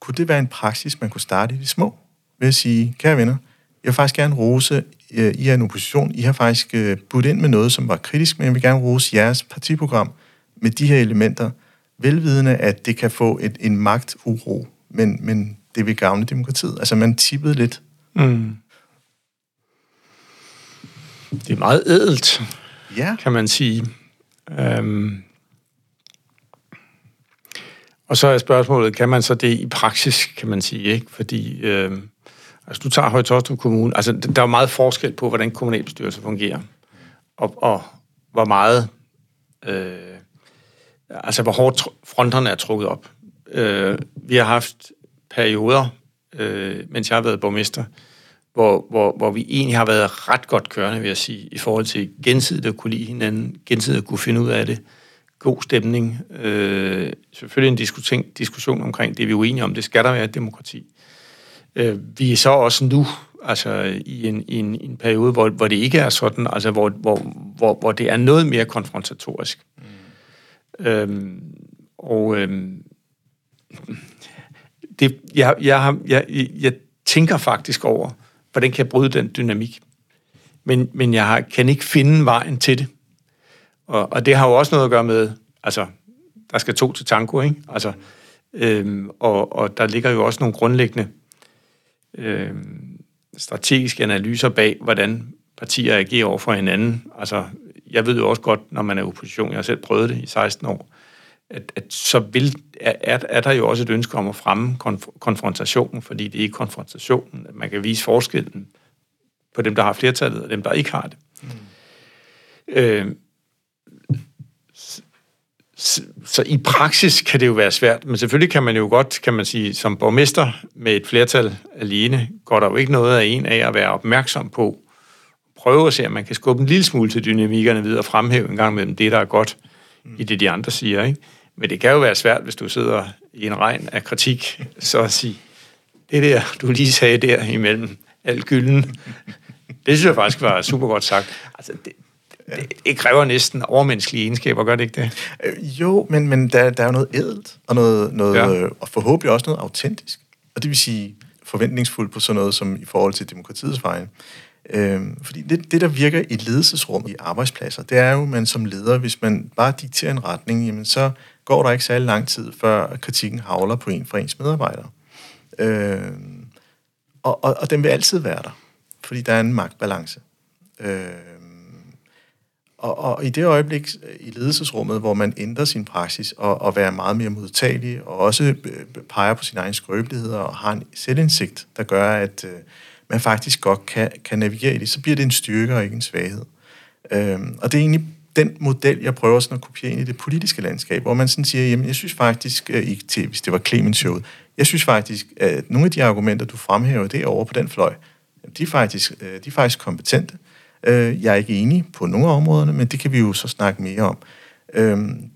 Kunne det være en praksis, man kunne starte i de små? Ved at sige, kære venner, jeg vil faktisk gerne rose, øh, I er en opposition, I har faktisk øh, budt ind med noget, som var kritisk, men jeg vil gerne rose jeres partiprogram med de her elementer, velvidende, at det kan få et, en magturo, men, men det vil gavne demokratiet. Altså, man tippede lidt. Mm. Det er meget ædelt, ja. kan man sige. Øhm. Og så er spørgsmålet, kan man så det i praksis, kan man sige, ikke? Fordi, øhm, altså du tager Høje Kommune, altså der er meget forskel på, hvordan kommunalbestyrelser fungerer, og, og hvor meget, øh, altså hvor hårdt fronterne er trukket op. Øh, vi har haft perioder, øh, mens jeg har været borgmester, hvor, hvor, hvor vi egentlig har været ret godt kørende, vil jeg sige, i forhold til gensidigt at kunne lide hinanden, gensidigt at kunne finde ud af det, god stemning. Øh, selvfølgelig en diskussion, diskussion omkring det, vi er uenige om. Det skal der være et demokrati. Øh, vi er så også nu altså i en, i en, i en periode, hvor, hvor det ikke er sådan, altså hvor, hvor, hvor, hvor det er noget mere konfrontatorisk. Mm. Øhm, og øhm, det, jeg, jeg, har, jeg, jeg tænker faktisk over, hvordan kan jeg bryde den dynamik? Men, men jeg har, kan ikke finde vejen til det. Og, og det har jo også noget at gøre med, altså, der skal to til tango, ikke? Altså, øhm, og, og der ligger jo også nogle grundlæggende øhm, strategiske analyser bag, hvordan partier agerer over for hinanden. Altså, jeg ved jo også godt, når man er opposition, jeg har selv prøvet det i 16 år, at, at så vil, er, er der jo også et ønske om at fremme konf- konfrontationen, fordi det er ikke konfrontationen, at man kan vise forskellen på dem, der har flertallet, og dem, der ikke har det. Mm. Øh, så, så i praksis kan det jo være svært, men selvfølgelig kan man jo godt, kan man sige, som borgmester med et flertal alene, går der jo ikke noget af en af at være opmærksom på, prøve at se, om man kan skubbe en lille smule til dynamikkerne videre og fremhæve en gang mellem det, der er godt mm. i det, de andre siger. Ikke? Men det kan jo være svært, hvis du sidder i en regn af kritik, så at sige, det der, du lige sagde der imellem al gylden, det synes jeg faktisk var super godt sagt. Altså, det, det, det kræver næsten overmenneskelige egenskaber, gør det ikke det? Øh, jo, men, men der, der er jo noget ædelt, og, noget, noget, ja. og forhåbentlig også noget autentisk. Og det vil sige forventningsfuldt på sådan noget som i forhold til demokratiets vejen. Øhm, fordi det, det, der virker i ledelsesrum i arbejdspladser, det er jo, at man som leder, hvis man bare dikterer en retning, jamen så går der ikke særlig lang tid, før kritikken havler på en fra ens medarbejdere. Øh, og, og, og den vil altid være der, fordi der er en magtbalance. Øh, og, og i det øjeblik i ledelsesrummet, hvor man ændrer sin praksis og, og er meget mere modtagelig, og også øh, peger på sine egne skrøbeligheder og har en selvindsigt, der gør, at øh, man faktisk godt kan, kan navigere i det, så bliver det en styrke og ikke en svaghed. Øh, og det er egentlig den model, jeg prøver sådan at kopiere ind i det politiske landskab, hvor man sådan siger, jamen jeg synes faktisk, øh, ikke til, hvis det var Clemens show, jeg synes faktisk, at nogle af de argumenter, du fremhæver det over på den fløj, de er faktisk, øh, de er faktisk kompetente. Øh, jeg er ikke enig på nogle af områderne, men det kan vi jo så snakke mere om.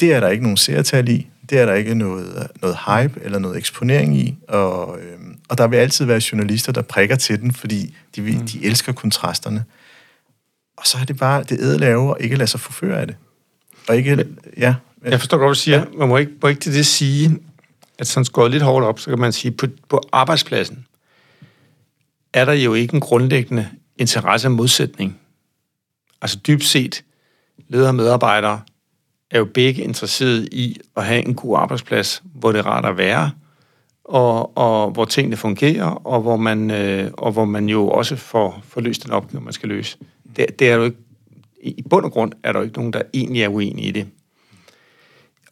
Det er der ikke nogen seertal i, det er der ikke noget, noget hype eller noget eksponering i, og, og der vil altid være journalister, der prikker til den, fordi de, mm. de elsker kontrasterne. Og så er det bare det ædelave og ikke lade sig forføre af det. Og ikke, ja. Jeg forstår godt, hvad du siger. Ja. Man må ikke, må ikke til det sige, at sådan skåret lidt hårdt op, så kan man sige, på, på arbejdspladsen er der jo ikke en grundlæggende interesse modsætning. Altså dybt set, ledere og medarbejdere er jo begge interesseret i at have en god arbejdsplads, hvor det er rart at være, og, og hvor tingene fungerer, og hvor man, øh, og hvor man jo også får, får løst den opgave, man skal løse. Det, det er jo ikke, I bund og grund er der jo ikke nogen, der egentlig er uenige i det.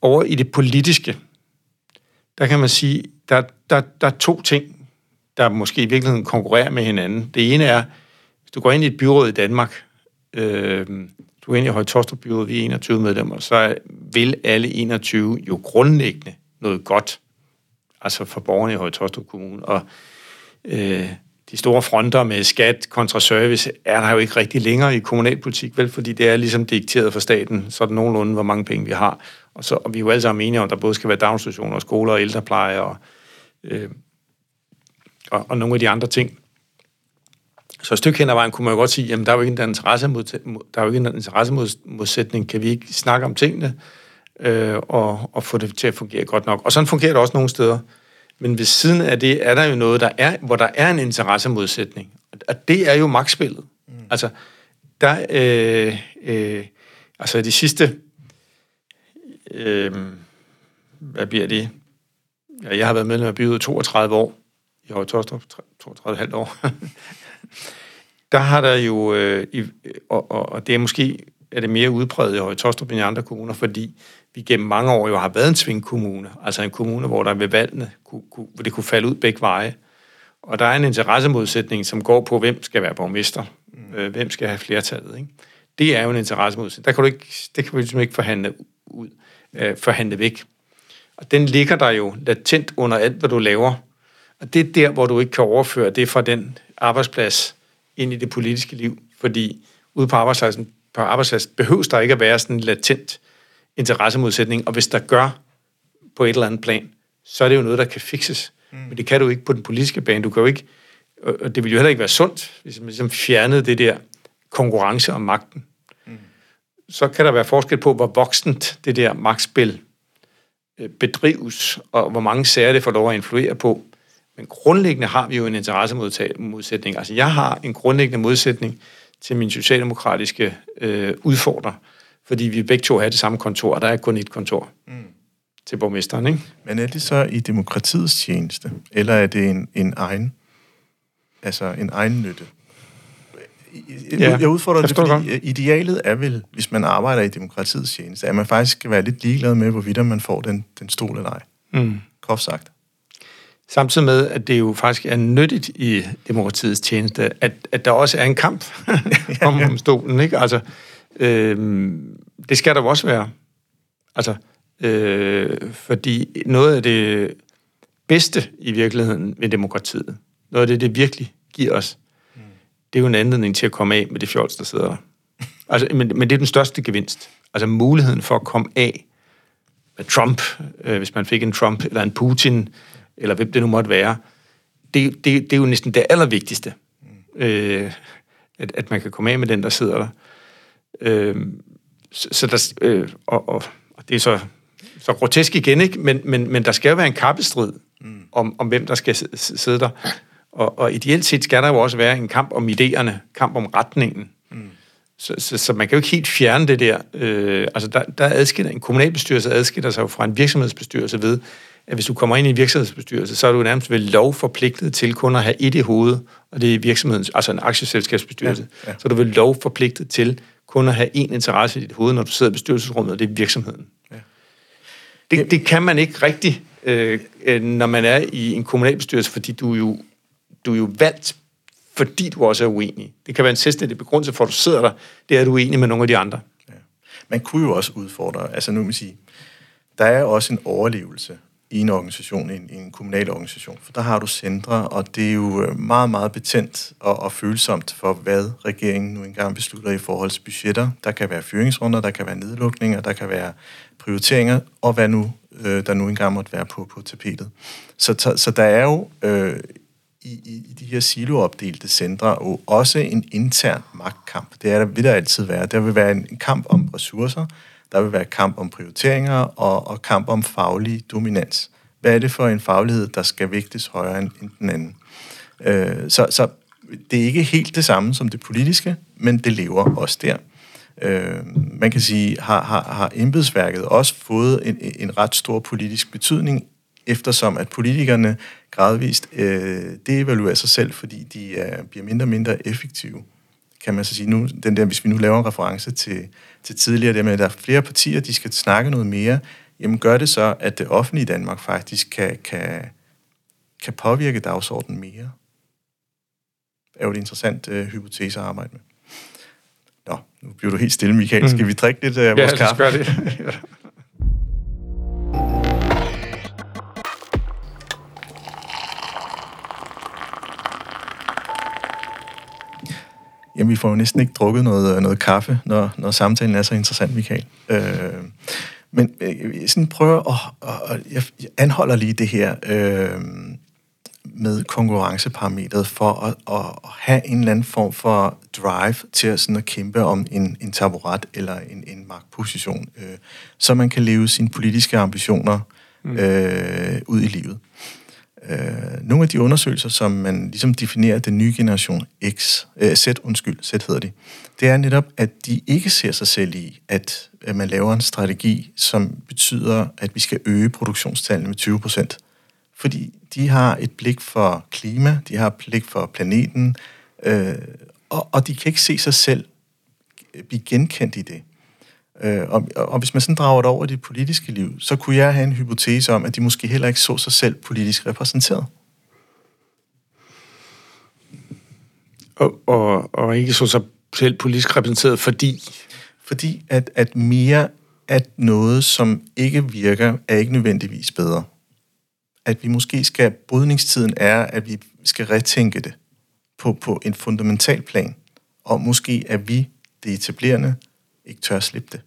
Over i det politiske, der kan man sige, der, der, der er to ting, der måske i virkeligheden konkurrerer med hinanden. Det ene er, hvis du går ind i et byråd i Danmark, øh, du er inde i Højtostrup byråd, vi er 21 medlemmer, så vil alle 21 jo grundlæggende noget godt, altså for borgerne i Højtostrup Kommune. Og øh, de store fronter med skat kontra service er der jo ikke rigtig længere i kommunalpolitik, vel, fordi det er ligesom dikteret for staten, så er det nogenlunde, hvor mange penge vi har. Og, så, og vi er jo alle sammen enige om, at der både skal være daginstitutioner, skoler og ældrepleje og, øh, og, og nogle af de andre ting. Så et stykke hen ad vejen kunne man jo godt sige, jamen der er jo ikke en interesse der er jo ikke en interessemodsætning, kan vi ikke snakke om tingene øh, og, og få det til at fungere godt nok. Og sådan fungerer det også nogle steder. Men ved siden af det er der jo noget, der er, hvor der er en interessemodsætning. Og det er jo magtspillet. Mm. Altså, der, øh, øh, altså de sidste, øh, hvad bliver det? Ja, jeg har været medlem af byrådet 32 år, i Høje Tostrup, 32,5 år. der har der jo, øh, i, og, og, og det er måske er det mere udbredt i Høje Tostrup end i andre kommuner, fordi vi gennem mange år jo har været en svingkommune, altså en kommune, hvor der ved valgene, kunne, kunne, hvor det kunne falde ud begge veje. Og der er en interessemodsætning, som går på, hvem skal være borgmester, mm. øh, hvem skal have flertallet. Ikke? Det er jo en interessemodsætning. Der kan du ikke, det kan vi ligesom ikke forhandle ud, øh, forhandle væk. Og den ligger der jo latent under alt, hvad du laver. Og det er der, hvor du ikke kan overføre det fra den arbejdsplads ind i det politiske liv. Fordi ude på arbejdspladsen, på arbejdspladsen behøves der ikke at være sådan en latent interessemodsætning. Og hvis der gør på et eller andet plan, så er det jo noget, der kan fikses. Mm. Men det kan du ikke på den politiske bane. Du kan jo ikke, og det vil jo heller ikke være sundt, hvis man ligesom fjernede det der konkurrence om magten. Mm. Så kan der være forskel på, hvor voksent det der magtspil øh, bedrives, og hvor mange sager det får lov at influere på. Men grundlæggende har vi jo en interessemodsætning. Altså jeg har en grundlæggende modsætning til min socialdemokratiske øh, udfordrer, fordi vi begge to har det samme kontor, og der er kun et kontor mm. til borgmesteren. Ikke? Men er det så i demokratiets tjeneste, eller er det en, en egen, altså en egen nytte? Ja, jeg udfordrer det, fordi godt. idealet er vel, hvis man arbejder i demokratiets tjeneste, at man faktisk skal være lidt ligeglad med, hvorvidt man får den, den stol eller ej. Mm. Groft sagt. Samtidig med, at det jo faktisk er nyttigt i demokratiets tjeneste, at, at der også er en kamp om, ja. stolen. Ikke? Altså, øh, det skal der jo også være. Altså, øh, fordi noget af det bedste i virkeligheden ved demokratiet, noget af det, det virkelig giver os, mm. det er jo en anledning til at komme af med det fjols, der sidder der. Altså, men, men det er den største gevinst. Altså muligheden for at komme af med Trump, øh, hvis man fik en Trump eller en Putin, eller hvem det nu måtte være, det, det, det er jo næsten det allervigtigste, mm. øh, at, at man kan komme af med den, der sidder der. Øh, så, så der, øh, og, og, og det er så, så grotesk igen, ikke? Men, men, men der skal jo være en kappestrid mm. om, om, hvem der skal sidde der. Og, og ideelt set skal der jo også være en kamp om idéerne, kamp om retningen. Mm. Så, så, så man kan jo ikke helt fjerne det der. Øh, altså der, der adskiller, en kommunalbestyrelse adskiller sig jo fra en virksomhedsbestyrelse ved, at hvis du kommer ind i en virksomhedsbestyrelse, så er du nærmest ved lov forpligtet til kun at have et i hovedet, og det er virksomhedens, altså en aktieselskabsbestyrelse. Ja, ja. Så er du ved lov forpligtet til kun at have én interesse i dit hoved, når du sidder i bestyrelsesrummet, og det er virksomheden. Ja. Det, det kan man ikke rigtigt, øh, øh, når man er i en kommunalbestyrelse, fordi du er jo, du er jo valgt, fordi du også er uenig. Det kan være en selvstændig begrundelse for, at du sidder der, det er, at du er uenig med nogle af de andre. Ja. Man kunne jo også udfordre, altså nu vil sige, der er også en overlevelse i en organisation, i en, i en kommunal organisation. For der har du centre, og det er jo øh, meget, meget betændt og, og følsomt for, hvad regeringen nu engang beslutter i forhold til budgetter. Der kan være fyringsrunder, der kan være nedlukninger, der kan være prioriteringer, og hvad nu øh, der nu engang måtte være på, på tapetet. Så, så, så der er jo øh, i, i, i de her siloopdelte centre og også en intern magtkamp. Det er der, vil der altid være. Der vil være en kamp om ressourcer, der vil være kamp om prioriteringer og, og kamp om faglig dominans. Hvad er det for en faglighed, der skal vægtes højere end, end den anden? Øh, så, så det er ikke helt det samme som det politiske, men det lever også der. Øh, man kan sige, har, har, har embedsværket også fået en, en ret stor politisk betydning, eftersom at politikerne gradvist øh, devaluerer sig selv, fordi de øh, bliver mindre og mindre effektive. Kan man så sige nu, den der, hvis vi nu laver en reference til, til tidligere, det med, at der er flere partier, de skal snakke noget mere, jamen gør det så, at det offentlige Danmark faktisk kan, kan, kan påvirke dagsordenen mere. Det er jo et interessant øh, hypotese at arbejde med. Nå, nu bliver du helt stille, Michael. Skal mm. vi drikke lidt af vores ja, kaffe? Ja, det. Jamen, vi får jo næsten ikke drukket noget, noget kaffe, når, når samtalen er så interessant, Michael. Øh, men øh, sådan prøver at, at... Jeg anholder lige det her øh, med konkurrenceparametret for at, at have en eller anden form for drive til at, sådan at kæmpe om en, en taburet eller en, en magtposition, øh, så man kan leve sine politiske ambitioner mm. øh, ud i livet. Øh, øh, nogle af de undersøgelser, som man ligesom definerer den nye generation X, øh, Z, undskyld, Z hedder de, det er netop, at de ikke ser sig selv i, at, at man laver en strategi, som betyder, at vi skal øge produktionstallene med 20 procent. Fordi de har et blik for klima, de har et blik for planeten, øh, og, og de kan ikke se sig selv blive genkendt i det. Øh, og, og hvis man sådan drager det over i det politiske liv, så kunne jeg have en hypotese om, at de måske heller ikke så sig selv politisk repræsenteret. Og, og, og ikke så sig selv politisk repræsenteret, fordi? Fordi at, at mere at noget, som ikke virker, er ikke nødvendigvis bedre. At vi måske skal, brydningstiden er, at vi skal retænke det på, på en fundamental plan, og måske er vi, det etablerende, ikke tør slippe det.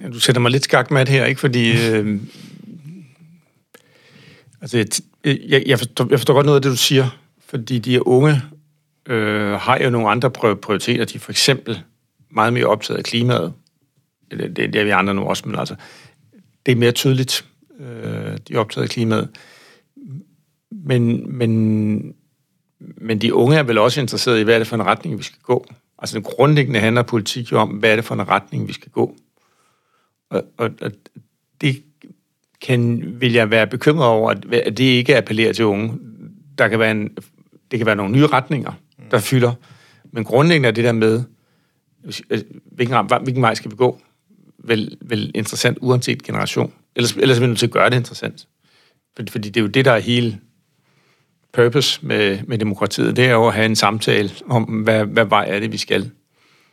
Ja, du sætter mig lidt skak med her, ikke? Fordi... Øh, altså, jeg, jeg, forstår, jeg forstår godt noget af det, du siger. Fordi de unge øh, har jo nogle andre prioriteter. De er for eksempel meget mere optaget af klimaet. Det, det, det er vi andre nu også, men altså, det er mere tydeligt. Øh, de er optaget af klimaet. Men, men men de unge er vel også interesserede i, hvad er det for en retning, vi skal gå. Altså den grundlæggende handler politik jo om, hvad er det for en retning, vi skal gå. Og, og, og det kan, vil jeg være bekymret over, at, at det ikke appellerer til unge. Der kan være en, det kan være nogle nye retninger, der fylder. Men grundlæggende er det der med, øh, hvilken, hvilken vej skal vi gå, vel, vel interessant uanset generation. Ellers, ellers er vi nødt til at gøre det interessant. Fordi det er jo det, der er hele purpose med, med demokratiet, det er jo at have en samtale om, hvad, hvad vej er det, vi skal.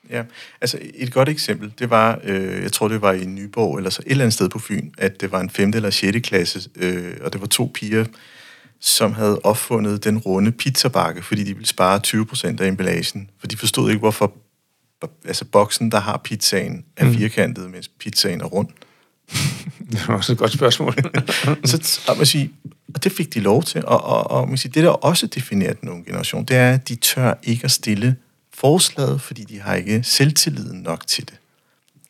Ja, altså et godt eksempel, det var, øh, jeg tror det var i Nyborg, eller så et eller andet sted på Fyn, at det var en 5. eller 6. klasse, øh, og det var to piger, som havde opfundet den runde pizzabakke, fordi de ville spare 20 procent af emballagen, for de forstod ikke, hvorfor altså boksen, der har pizzaen, er mm. firkantet, mens pizzaen er rund. det var også et godt spørgsmål. så og man siger, og det fik de lov til, og, og, og man siger, det der også definerer den unge generation, det er, at de tør ikke at stille forslaget, fordi de har ikke selvtilliden nok til det.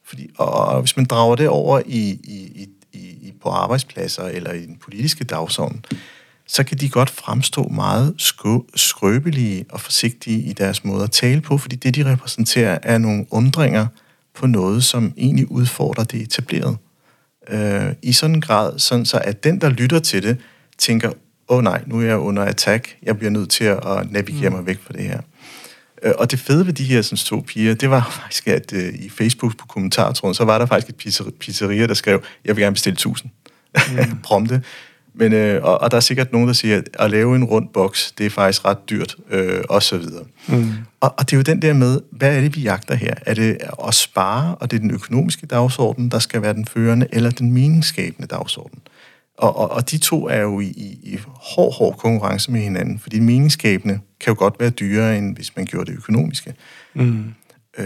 Fordi, og, og hvis man drager det over i, i, i, i, på arbejdspladser eller i den politiske dagsorden, så kan de godt fremstå meget skrøbelige og forsigtige i deres måde at tale på, fordi det, de repræsenterer, er nogle undringer på noget, som egentlig udfordrer det etablerede. Øh, I sådan en grad, sådan så at den, der lytter til det, tænker, åh oh, nej, nu er jeg under attack, jeg bliver nødt til at navigere mm. mig væk fra det her. Øh, og det fede ved de her sådan, to piger, det var faktisk, at uh, i Facebook på kommentartråden, så var der faktisk et pizzeria, der skrev, jeg vil gerne bestille 1000 mm. prompte. Men, øh, og, og der er sikkert nogen, der siger, at at lave en rund boks, det er faktisk ret dyrt, øh, og så videre. Mm. Og, og det er jo den der med, hvad er det, vi jagter her? Er det at spare, og det er den økonomiske dagsorden, der skal være den førende, eller den meningsskabende dagsorden? Og, og, og de to er jo i, i, i hård, hård konkurrence med hinanden, fordi meningsskabende kan jo godt være dyrere, end hvis man gjorde det økonomiske. Mm. Øh,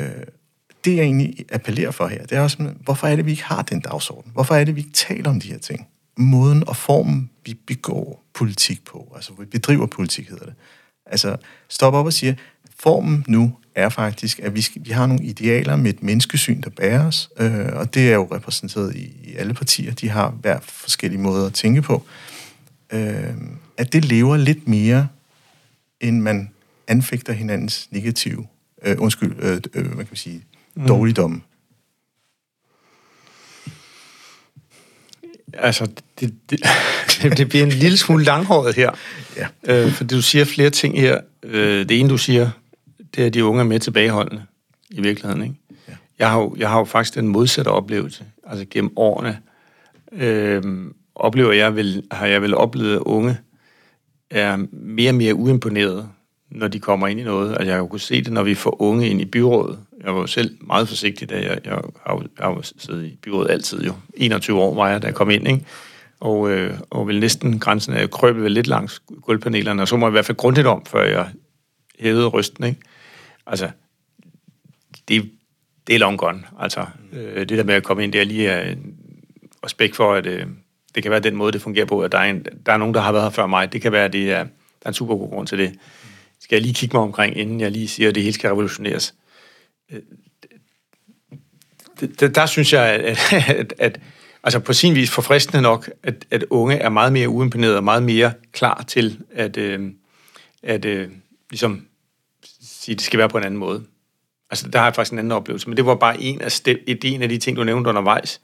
det jeg egentlig appellerer for her, det er også, hvorfor er det, vi ikke har den dagsorden? Hvorfor er det, vi ikke taler om de her ting? Måden og formen, vi begår politik på. Altså, vi bedriver politik, hedder det. Altså, stop op og sige, formen nu er faktisk, at vi, skal, vi har nogle idealer med et menneskesyn, der bærer os, øh, og det er jo repræsenteret i, i alle partier. De har hver forskellige måder at tænke på. Øh, at det lever lidt mere, end man anfægter hinandens negative, øh, undskyld, øh, øh, hvad kan man sige, mm. dårligdomme. Altså, det, det, det bliver en lille smule langhåret her. Ja. Øh, fordi du siger flere ting her. Øh, det ene, du siger, det er, at de unge er med tilbageholdende i virkeligheden. Ikke? Ja. Jeg, har jo, jeg har jo faktisk den modsatte oplevelse. Altså gennem årene øh, oplever jeg vel, har jeg vel oplevet, at unge er mere og mere uimponeret, når de kommer ind i noget. Altså jeg har jo kunnet se det, når vi får unge ind i byrådet. Jeg var jo selv meget forsigtig, da jeg, jeg har, jo, jeg har jo siddet i byrådet altid jo. 21 år var jeg, da jeg kom ind, ikke? Og, øh, og vel næsten grænsen af krøbet vel lidt langs gulvpanelerne, og så må jeg i hvert fald grundigt om, før jeg hævede rysten, ikke? Altså, det, det er long gone. Altså, øh, det der med at komme ind der lige er respekt for, at øh, det kan være den måde, det fungerer på, at der er, en, der er nogen, der har været her før mig. Det kan være, at det er, der er en super god grund til det. Skal jeg lige kigge mig omkring, inden jeg lige siger, at det hele skal revolutioneres? Øh, der, der synes jeg, at, at, at altså på sin vis forfriskende nok, at, at unge er meget mere uimponerede og meget mere klar til at, øh, at øh, ligesom sige, at det skal være på en anden måde. Altså, der har jeg faktisk en anden oplevelse, men det var bare en af, step, en af de ting, du nævnte undervejs.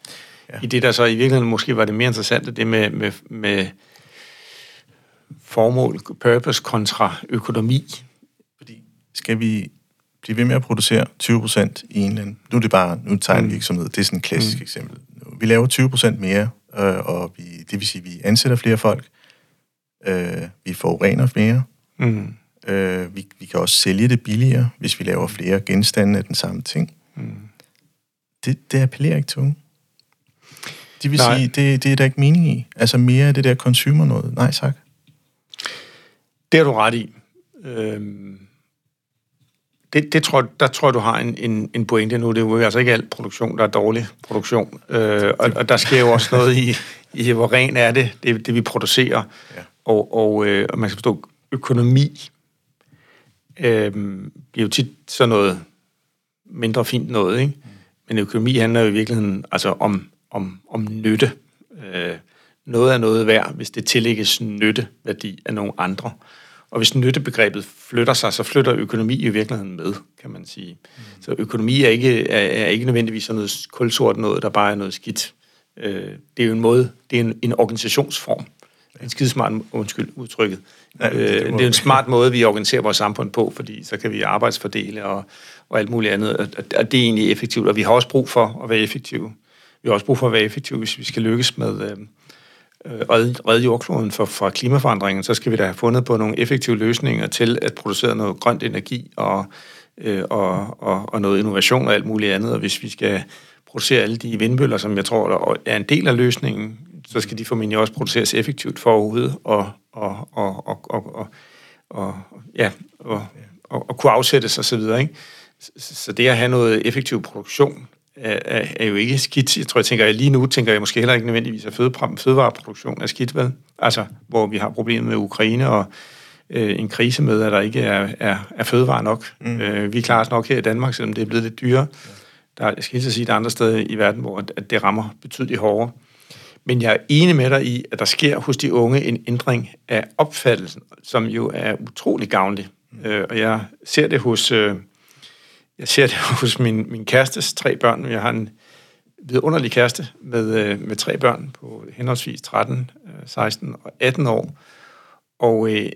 Ja. I det, der så i virkeligheden måske var det mere interessante, det med, med, med formål, purpose kontra økonomi. Fordi skal vi blive ved med at producere 20 procent i en eller Nu er det bare, nu en mm. virksomhed, det er sådan et klassisk mm. eksempel. Vi laver 20 procent mere, øh, og vi, det vil sige, at vi ansætter flere folk, øh, vi forurener mere, mm. øh, vi, vi kan også sælge det billigere, hvis vi laver flere genstande af den samme ting. Mm. Det, det appellerer ikke til unge. De vil Nej. sige, det, det er der ikke mening i. Altså mere af det der consumer noget. Nej, tak. Det har du ret i. Øhm, det, det tror, der tror jeg, du har en, en, en pointe nu. Det er jo altså ikke alt produktion, der er dårlig produktion. Øh, og, og der sker jo også noget i, i hvor ren er det, det, det vi producerer. Ja. Og, og, øh, og man skal forstå, økonomi øh, bliver jo tit sådan noget mindre fint noget, ikke? Men økonomi handler jo i virkeligheden altså om, om, om nytte. Øh, noget er noget værd, hvis det tillægges nytteværdi af nogle andre. Og hvis nyttebegrebet flytter sig, så flytter økonomi i virkeligheden med, kan man sige. Mm. Så økonomi er ikke, er, er ikke nødvendigvis sådan noget kulsort noget, der bare er noget skidt. Øh, det er jo en måde, det er en, en organisationsform. En skidesmart, undskyld udtrykket. Ja, det, det, øh, det er en smart måde, vi organiserer vores samfund på, fordi så kan vi arbejdsfordele og, og alt muligt andet, og, og det er egentlig effektivt, og vi har også brug for at være effektive. Vi har også brug for at være effektive, hvis vi skal lykkes med, øh, øh, Øh, redde, redde jordkloden for, for klimaforandringen, så skal vi da have fundet på nogle effektive løsninger til at producere noget grønt energi og, øh, og, og, og noget innovation og alt muligt andet. Og hvis vi skal producere alle de vindmøller, som jeg tror er en del af løsningen, så skal de formentlig også produceres effektivt for overhovedet og, og, og, og, og, og, og, ja, og, og, og kunne afsættes osv. Ikke? Så det at have noget effektiv produktion er, er jo ikke skidt. Jeg tror, jeg tænker, jeg lige nu tænker jeg måske heller ikke nødvendigvis, at fødevareproduktion er skidt, vel? Altså, hvor vi har problemer med Ukraine og øh, en krise med, at der ikke er, er, er fødevare nok. Mm. Øh, vi klarer os nok her i Danmark, selvom det er blevet lidt dyrere. Der, jeg skal lige sige, der er andre steder i verden, hvor at det rammer betydeligt hårdere. Men jeg er enig med dig i, at der sker hos de unge en ændring af opfattelsen, som jo er utrolig gavnlig. Mm. Øh, og jeg ser det hos... Øh, jeg ser det hos min, min kærestes tre børn. Jeg har en vidunderlig kæreste med, øh, med tre børn på henholdsvis 13, 16 øh, og 18 år. Og øh,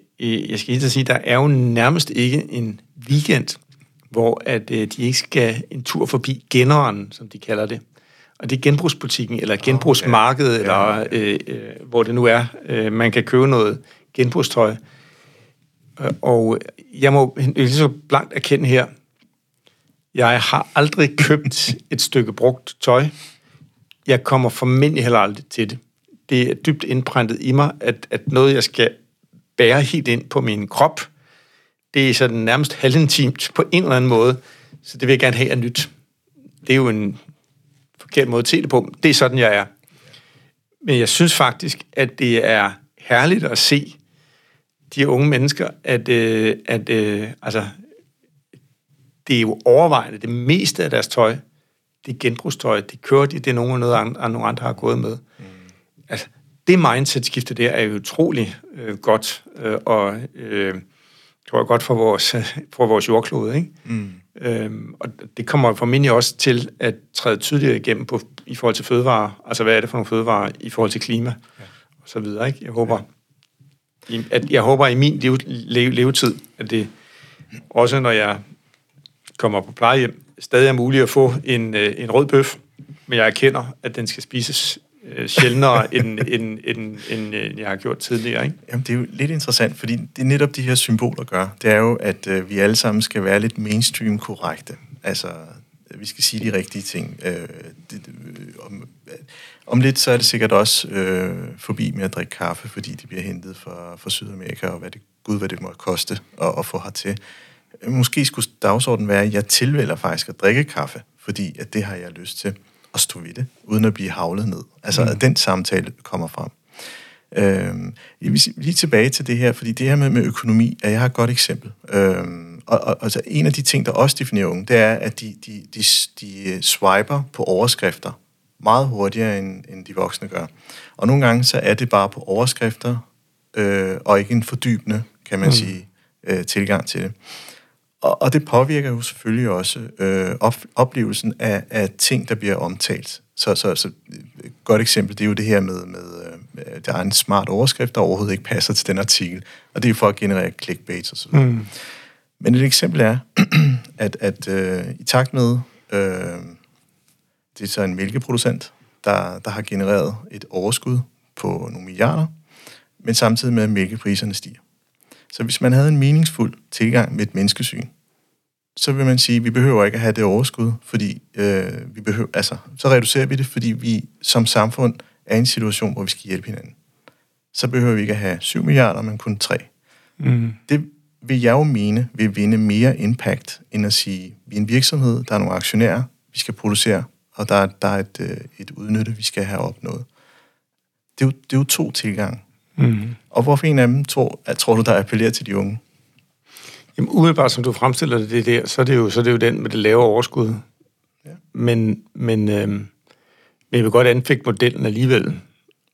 jeg skal lige sige, der er jo nærmest ikke en weekend, hvor at øh, de ikke skal en tur forbi generen, som de kalder det. Og det er genbrugsbutikken, eller genbrugsmarkedet, oh, ja, eller øh, øh, hvor det nu er. Øh, man kan købe noget genbrugstøj. Øh, og jeg må lige så blankt erkende her, jeg har aldrig købt et stykke brugt tøj. Jeg kommer formentlig heller aldrig til det. Det er dybt indprintet i mig, at, at noget, jeg skal bære helt ind på min krop, det er sådan nærmest halvintimt på en eller anden måde. Så det vil jeg gerne have af nyt. Det er jo en forkert måde at se det på. Det er sådan, jeg er. Men jeg synes faktisk, at det er herligt at se de unge mennesker, at, øh, at øh, altså, det er jo overvejende, det meste af deres tøj, det er genbrugstøj, det kører de, det er nogen, noget andre, nogle andre har gået med. Mm. Altså, det mindset-skifte der er jo utrolig øh, godt, øh, og øh, tror jeg godt for vores, for vores jordklode, ikke? Mm. Øhm, og det kommer formentlig også til at træde tydeligere igennem på, i forhold til fødevarer. Altså, hvad er det for nogle fødevarer i forhold til klima? Ja. Og så videre, ikke? Jeg håber, ja. at, jeg håber i min leve, leve, levetid, at det også, når jeg kommer på plejehjem, stadig er muligt at få en, øh, en rød bøf, men jeg erkender, at den skal spises øh, sjældnere, end, end, end, end, end jeg har gjort tidligere. Ikke? Jamen, det er jo lidt interessant, fordi det er netop de her symboler gør. Det er jo, at øh, vi alle sammen skal være lidt mainstream korrekte. Altså, vi skal sige de rigtige ting. Øh, det, øh, om, om lidt, så er det sikkert også øh, forbi med at drikke kaffe, fordi de bliver hentet fra, fra Sydamerika, og hvad det, gud, hvad det må koste at, at få hertil. Måske skulle dagsordenen være, at jeg tilvælger faktisk at drikke kaffe, fordi at det har jeg lyst til at stå ved det, uden at blive havlet ned. Altså, mm. at den samtale kommer frem. Øhm, lige tilbage til det her, fordi det her med, med økonomi, er jeg har et godt eksempel. Øhm, og, og altså, en af de ting, der også definerer unge, det er, at de, de, de, de swiper på overskrifter meget hurtigere, end, end de voksne gør. Og nogle gange, så er det bare på overskrifter, øh, og ikke en fordybende, kan man mm. sige, øh, tilgang til det. Og, og det påvirker jo selvfølgelig også øh, op, oplevelsen af, af ting, der bliver omtalt. Så, så, så et godt eksempel, det er jo det her med, med øh, der er en smart overskrift, der overhovedet ikke passer til den artikel. Og det er jo for at generere clickbait og sådan mm. Men et eksempel er, at, at øh, i takt med, øh, det er så en mælkeproducent, der, der har genereret et overskud på nogle milliarder, men samtidig med, at mælkepriserne stiger. Så hvis man havde en meningsfuld tilgang med et menneskesyn, så vil man sige, at vi behøver ikke at have det overskud, fordi øh, vi behøver, altså, så reducerer vi det, fordi vi som samfund er i en situation, hvor vi skal hjælpe hinanden. Så behøver vi ikke at have 7 milliarder, men kun 3. Mm. Det vil jeg jo mene vil vinde mere impact, end at sige, vi er en virksomhed, der er nogle aktionærer, vi skal producere, og der er, der er et, øh, et udnytte, vi skal have opnået. Det er jo, det er jo to tilgange. Mm. Og hvorfor en af dem tror, at, tror du, der appellerer til de unge? Jamen umiddelbart, som du fremstiller det, det der, så er det jo, så er det jo den med det lave overskud. Ja. Men, men, øh, men jeg vil godt anfægte modellen alligevel.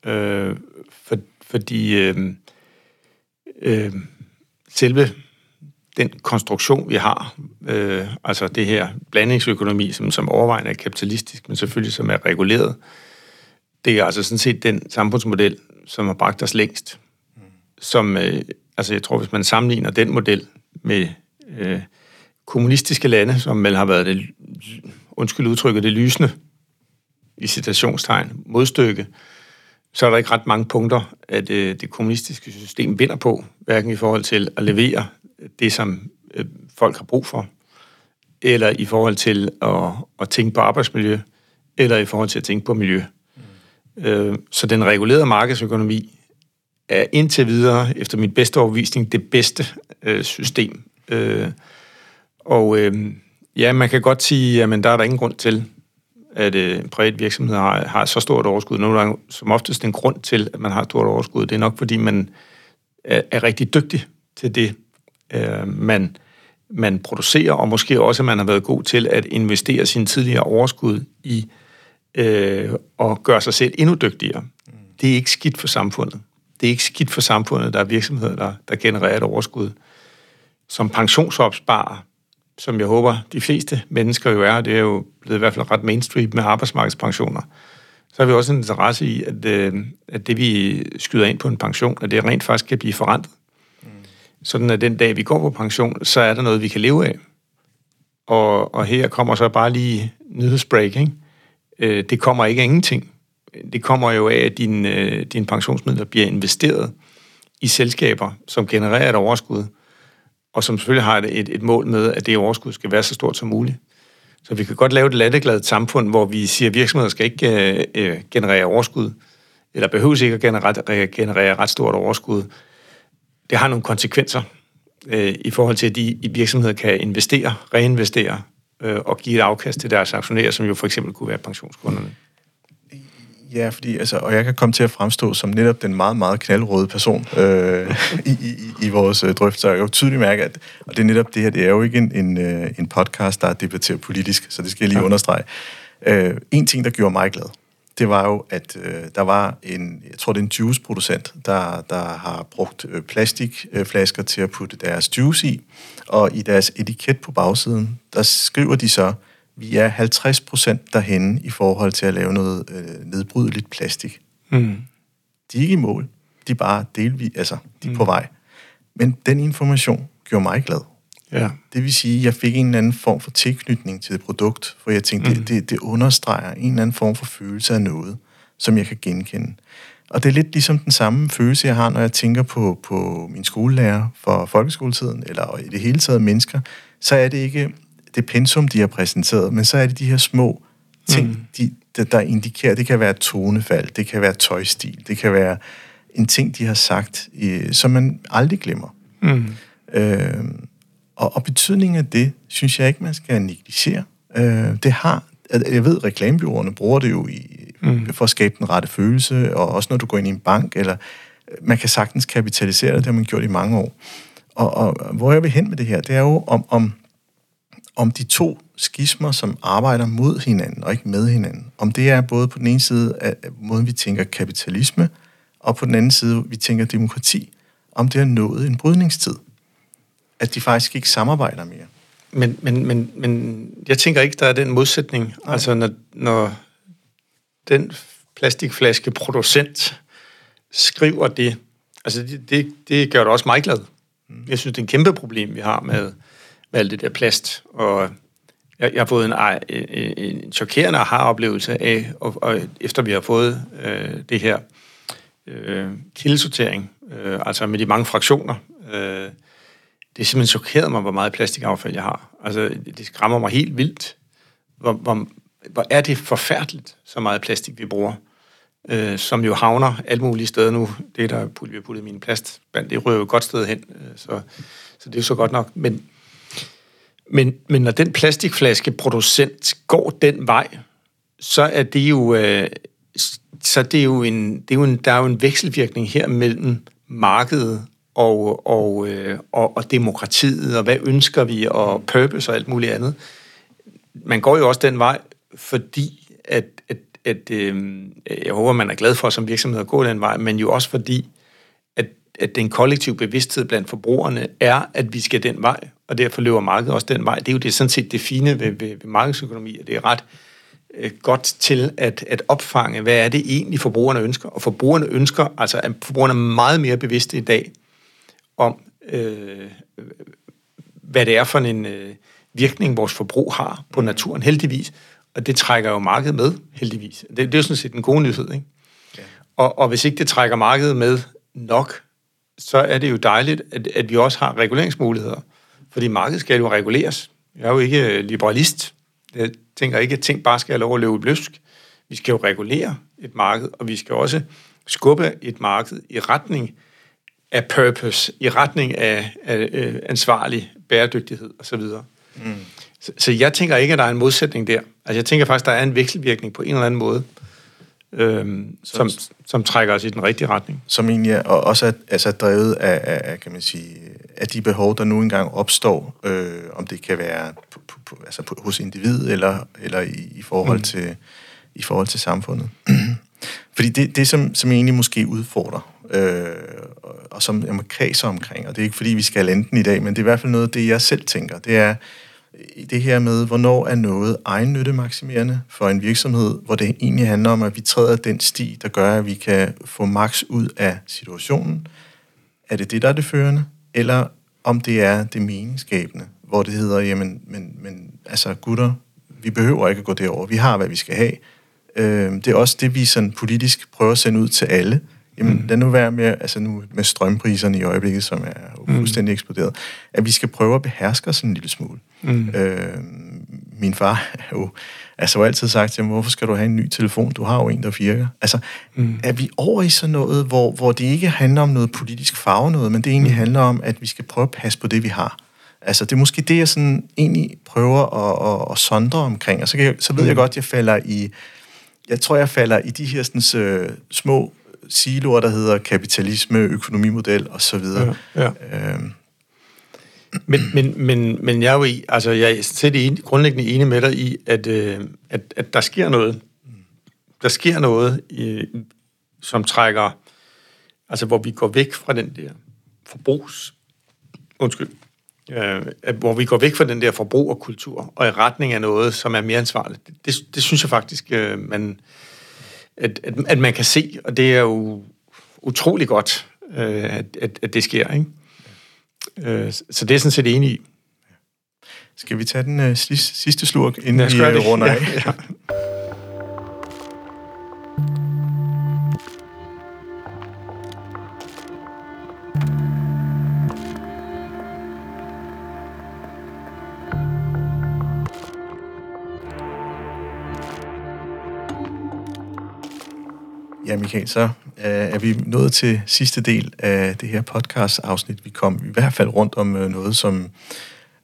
Øh, for, fordi øh, øh, selve den konstruktion, vi har, øh, altså det her blandingsøkonomi, som, som overvejende er kapitalistisk, men selvfølgelig som er reguleret, det er altså sådan set den samfundsmodel, som har bragt os længst. Mm. Som, øh, altså jeg tror, hvis man sammenligner den model med øh, kommunistiske lande, som vel har været det, undskyld udtrykket, det lysende, i citationstegn, modstykke, så er der ikke ret mange punkter, at øh, det kommunistiske system vinder på, hverken i forhold til at levere det, som øh, folk har brug for, eller i forhold til at, at tænke på arbejdsmiljø, eller i forhold til at tænke på miljø. Mm. Øh, så den regulerede markedsøkonomi er indtil videre, efter min bedste overvisning, det bedste øh, system. Øh, og øh, ja, man kan godt sige, at der er der ingen grund til, at øh, en privat virksomhed har, har så stort overskud. Nu er der som oftest en grund til, at man har stort overskud, det er nok, fordi man er, er rigtig dygtig til det, øh, man, man producerer, og måske også, at man har været god til at investere sin tidligere overskud i øh, og gøre sig selv endnu dygtigere. Det er ikke skidt for samfundet det er ikke skidt for samfundet, der er virksomheder, der, der genererer et overskud. Som pensionsopsparer, som jeg håber, de fleste mennesker jo er, det er jo blevet i hvert fald ret mainstream med arbejdsmarkedspensioner, så har vi også en interesse i, at, øh, at det, vi skyder ind på en pension, at det rent faktisk kan blive forandret. Mm. Sådan at den dag, vi går på pension, så er der noget, vi kan leve af. Og, og her kommer så bare lige nyhedsbreak, ikke? Øh, det kommer ikke af ingenting det kommer jo af, at dine, øh, dine pensionsmidler bliver investeret i selskaber, som genererer et overskud, og som selvfølgelig har et, et mål med, at det overskud skal være så stort som muligt. Så vi kan godt lave et latteglade samfund, hvor vi siger, at virksomheder skal ikke øh, øh, generere overskud, eller behøves ikke at generere, generere ret stort overskud. Det har nogle konsekvenser øh, i forhold til, at de i virksomheder kan investere, reinvestere øh, og give et afkast til deres aktionærer, som jo for eksempel kunne være pensionskunderne Ja, fordi, altså, og jeg kan komme til at fremstå som netop den meget, meget knaldrøde person øh, i, i, i vores øh, drøftelser. Jeg kan jo tydeligt mærke, at og det er netop det her, det er jo ikke en, en, øh, en podcast, der er debatteret politisk, så det skal jeg lige ja. understrege. Øh, en ting, der gjorde mig glad, det var jo, at øh, der var en, jeg tror det er en juiceproducent, der, der har brugt øh, plastikflasker til at putte deres juice i, og i deres etiket på bagsiden, der skriver de så, vi er 50 procent derhenne i forhold til at lave noget øh, nedbrydeligt plastik. Mm. De er ikke i mål. De er bare delvis, altså, de er mm. på vej. Men den information gjorde mig glad. Ja. Det vil sige, at jeg fik en eller anden form for tilknytning til det produkt, for jeg tænkte, mm. det, det, det understreger en eller anden form for følelse af noget, som jeg kan genkende. Og det er lidt ligesom den samme følelse, jeg har, når jeg tænker på, på min skolelærer for folkeskoletiden, eller i det hele taget mennesker, så er det ikke det pensum, de har præsenteret, men så er det de her små ting, mm. de, der, der indikerer, det kan være tonefald, det kan være tøjstil, det kan være en ting, de har sagt, øh, som man aldrig glemmer. Mm. Øh, og, og betydningen af det, synes jeg ikke, man skal negligere. Øh, det har, jeg ved, reklamebyråerne bruger det jo i, mm. for at skabe den rette følelse, og også når du går ind i en bank, eller man kan sagtens kapitalisere det, det har man gjort i mange år. Og, og hvor jeg vil hen med det her, det er jo om, om om de to skismer, som arbejder mod hinanden og ikke med hinanden, om det er både på den ene side af måden, vi tænker kapitalisme, og på den anden side, vi tænker demokrati, om det har nået en brydningstid. At de faktisk ikke samarbejder mere. Men, men, men, men jeg tænker ikke, der er den modsætning. Nej. Altså, når, når den plastikflaske producent skriver det, altså det, det, det gør det også mig glad. Mm. Jeg synes, det er en kæmpe problem, vi har med, med alt det der plast. Og jeg, jeg har fået en, en, en chokerende aha-oplevelse af, og, og efter vi har fået øh, det her øh, kildesortering, øh, altså med de mange fraktioner, øh, det er simpelthen chokeret mig, hvor meget plastikaffald jeg har. Altså, det skræmmer mig helt vildt, hvor, hvor, hvor er det forfærdeligt, så meget plastik vi bruger, øh, som jo havner alt muligt steder nu. Det, der vi har puttet min plastband, det rører jo et godt sted hen, øh, så, så det er jo så godt nok. Men, men, men når den plastikflaske producent går den vej, så er det jo, øh, så det er jo en, det er jo en, der er jo en vekselvirkning her mellem markedet og, og, øh, og, og demokratiet, og hvad ønsker vi, og purpose og alt muligt andet. Man går jo også den vej, fordi at, at, at øh, jeg håber, man er glad for som virksomhed at gå den vej, men jo også fordi, at, at den kollektive bevidsthed blandt forbrugerne er, at vi skal den vej, og derfor løber markedet også den vej. Det er jo det, sådan set det fine ved, ved, ved markedsøkonomi, at det er ret øh, godt til at, at opfange, hvad er det egentlig forbrugerne ønsker. Og forbrugerne ønsker, altså at forbrugerne er meget mere bevidste i dag om, øh, hvad det er for en øh, virkning, vores forbrug har på naturen, heldigvis. Og det trækker jo markedet med, heldigvis. Det, det er jo sådan set en god nyhed, ikke? Ja. Og, og hvis ikke det trækker markedet med nok, så er det jo dejligt, at, at vi også har reguleringsmuligheder. Fordi markedet skal jo reguleres. Jeg er jo ikke øh, liberalist. Jeg tænker ikke, at ting bare skal have lov at løbe bløsk. Vi skal jo regulere et marked, og vi skal også skubbe et marked i retning af purpose, i retning af, af øh, ansvarlig bæredygtighed osv. Mm. Så, så jeg tænker ikke, at der er en modsætning der. Altså jeg tænker faktisk, at der er en vekselvirkning på en eller anden måde øhm, som, som trækker os i den rigtige retning. Som egentlig er, og også er altså drevet af, af, kan man sige, af de behov, der nu engang opstår, øh, om det kan være på, på, altså på, hos individ eller, eller i, i, forhold mm. til, i forhold til samfundet. Fordi det, det som, som egentlig måske udfordrer, øh, og som jeg må kredse omkring, og det er ikke fordi, vi skal enten i dag, men det er i hvert fald noget af det, jeg selv tænker, det er, i det her med, hvornår er noget egennyttemaksimerende for en virksomhed, hvor det egentlig handler om, at vi træder den sti, der gør, at vi kan få maks ud af situationen. Er det det, der er det førende? Eller om det er det meningsskabende, hvor det hedder, jamen, men, men altså gutter, vi behøver ikke at gå derover. Vi har, hvad vi skal have. Øh, det er også det, vi sådan politisk prøver at sende ud til alle, Jamen, mm. lad nu være med, altså nu med strømpriserne i øjeblikket, som er mm. fuldstændig eksploderet, at vi skal prøve at beherske os en lille smule. Mm. Øh, min far er jo altså altid sagt til mig, hvorfor skal du have en ny telefon? Du har jo en, der virker. Altså, mm. er vi over i sådan noget, hvor, hvor det ikke handler om noget politisk farve noget, men det egentlig mm. handler om, at vi skal prøve at passe på det, vi har. Altså, det er måske det, jeg sådan egentlig prøver at, at, at sondre omkring, og så, kan jeg, så ved mm. jeg godt, at jeg falder i jeg tror, jeg falder i de her sådan, øh, små siloer, der hedder kapitalisme, økonomimodel og så videre. Ja, ja. Øhm. Men, men, men, men jeg er jo i, altså jeg er set enig, grundlæggende enig med dig i, at, øh, at, at der sker noget. Der sker noget, i, som trækker, altså hvor vi går væk fra den der forbrugs, undskyld, øh, hvor vi går væk fra den der forbrugerkultur og i retning af noget, som er mere ansvarligt. Det, det synes jeg faktisk, øh, man, at, at, at man kan se, og det er jo utrolig godt, øh, at, at, at det sker. Ikke? Øh, så det er sådan set enig i. Skal vi tage den øh, sidste, slurk, inden vi øh, runder af? Ja, ja. Ja, Michael, så øh, er vi nået til sidste del af det her podcast-afsnit. Vi kom i hvert fald rundt om øh, noget, som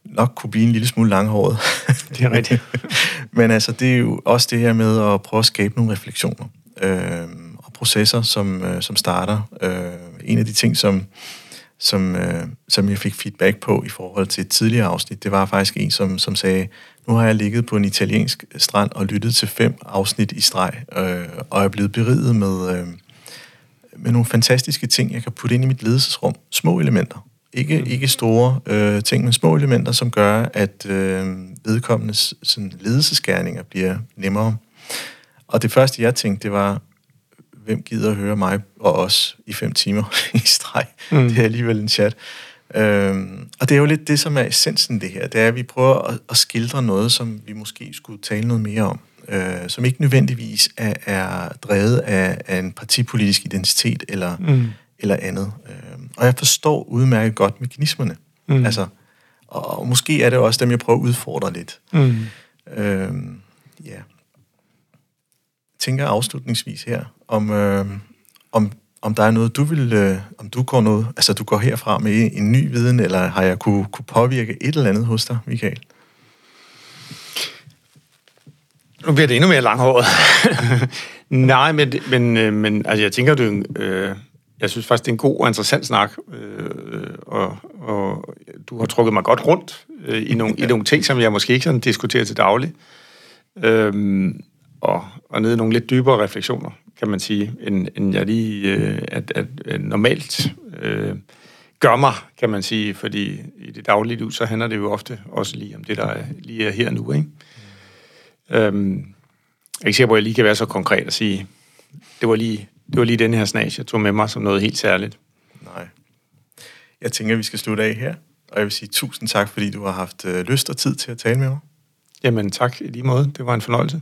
nok kunne blive en lille smule langhåret. Det er rigtigt. Men altså, det er jo også det her med at prøve at skabe nogle refleksioner øh, og processer, som, øh, som starter. Øh, en af de ting, som som, øh, som jeg fik feedback på i forhold til et tidligere afsnit, det var faktisk en, som, som sagde, nu har jeg ligget på en italiensk strand og lyttet til fem afsnit i streg, øh, og er blevet beriget med, øh, med nogle fantastiske ting, jeg kan putte ind i mit ledelsesrum. Små elementer. Ikke, mm. ikke store øh, ting, men små elementer, som gør, at øh, vedkommendes sådan, ledelsesgærninger bliver nemmere. Og det første, jeg tænkte, det var, hvem gider at høre mig og os i fem timer i streg? Mm. Det er alligevel en chat. Øhm, og det er jo lidt det, som er essensen det her. Det er, at vi prøver at, at skildre noget, som vi måske skulle tale noget mere om. Øh, som ikke nødvendigvis er, er drevet af, af en partipolitisk identitet eller, mm. eller andet. Øh, og jeg forstår udmærket godt mekanismerne. Mm. Altså, og, og måske er det også dem, jeg prøver at udfordre lidt. Mm. Øh, ja tænker afslutningsvis her, om, øh, om, om der er noget, du vil, øh, om du går noget, altså du går herfra med en ny viden, eller har jeg kunne, kunne påvirke et eller andet hos dig, Michael? Nu bliver det endnu mere langhåret. Nej, men, men, øh, men altså, jeg tænker, du, øh, jeg synes faktisk, det er en god og interessant snak, øh, og, og du har trukket mig godt rundt øh, i, nogle, ja. i nogle ting, som jeg måske ikke sådan diskuterer til daglig. Øh, og, og ned i nogle lidt dybere refleksioner, kan man sige, end, end jeg lige øh, at, at, at normalt øh, gør mig, kan man sige, fordi i det daglige liv, så handler det jo ofte også lige om det, der er, lige er her nu. Ikke? Mm. Øhm, jeg er ikke sikker på, at jeg lige kan være så konkret og sige, det var lige, det var lige den her snas, jeg tog med mig som noget helt særligt. Nej. Jeg tænker, at vi skal slutte af her, og jeg vil sige tusind tak, fordi du har haft øh, lyst og tid til at tale med mig. Jamen tak i lige måde. Det var en fornøjelse.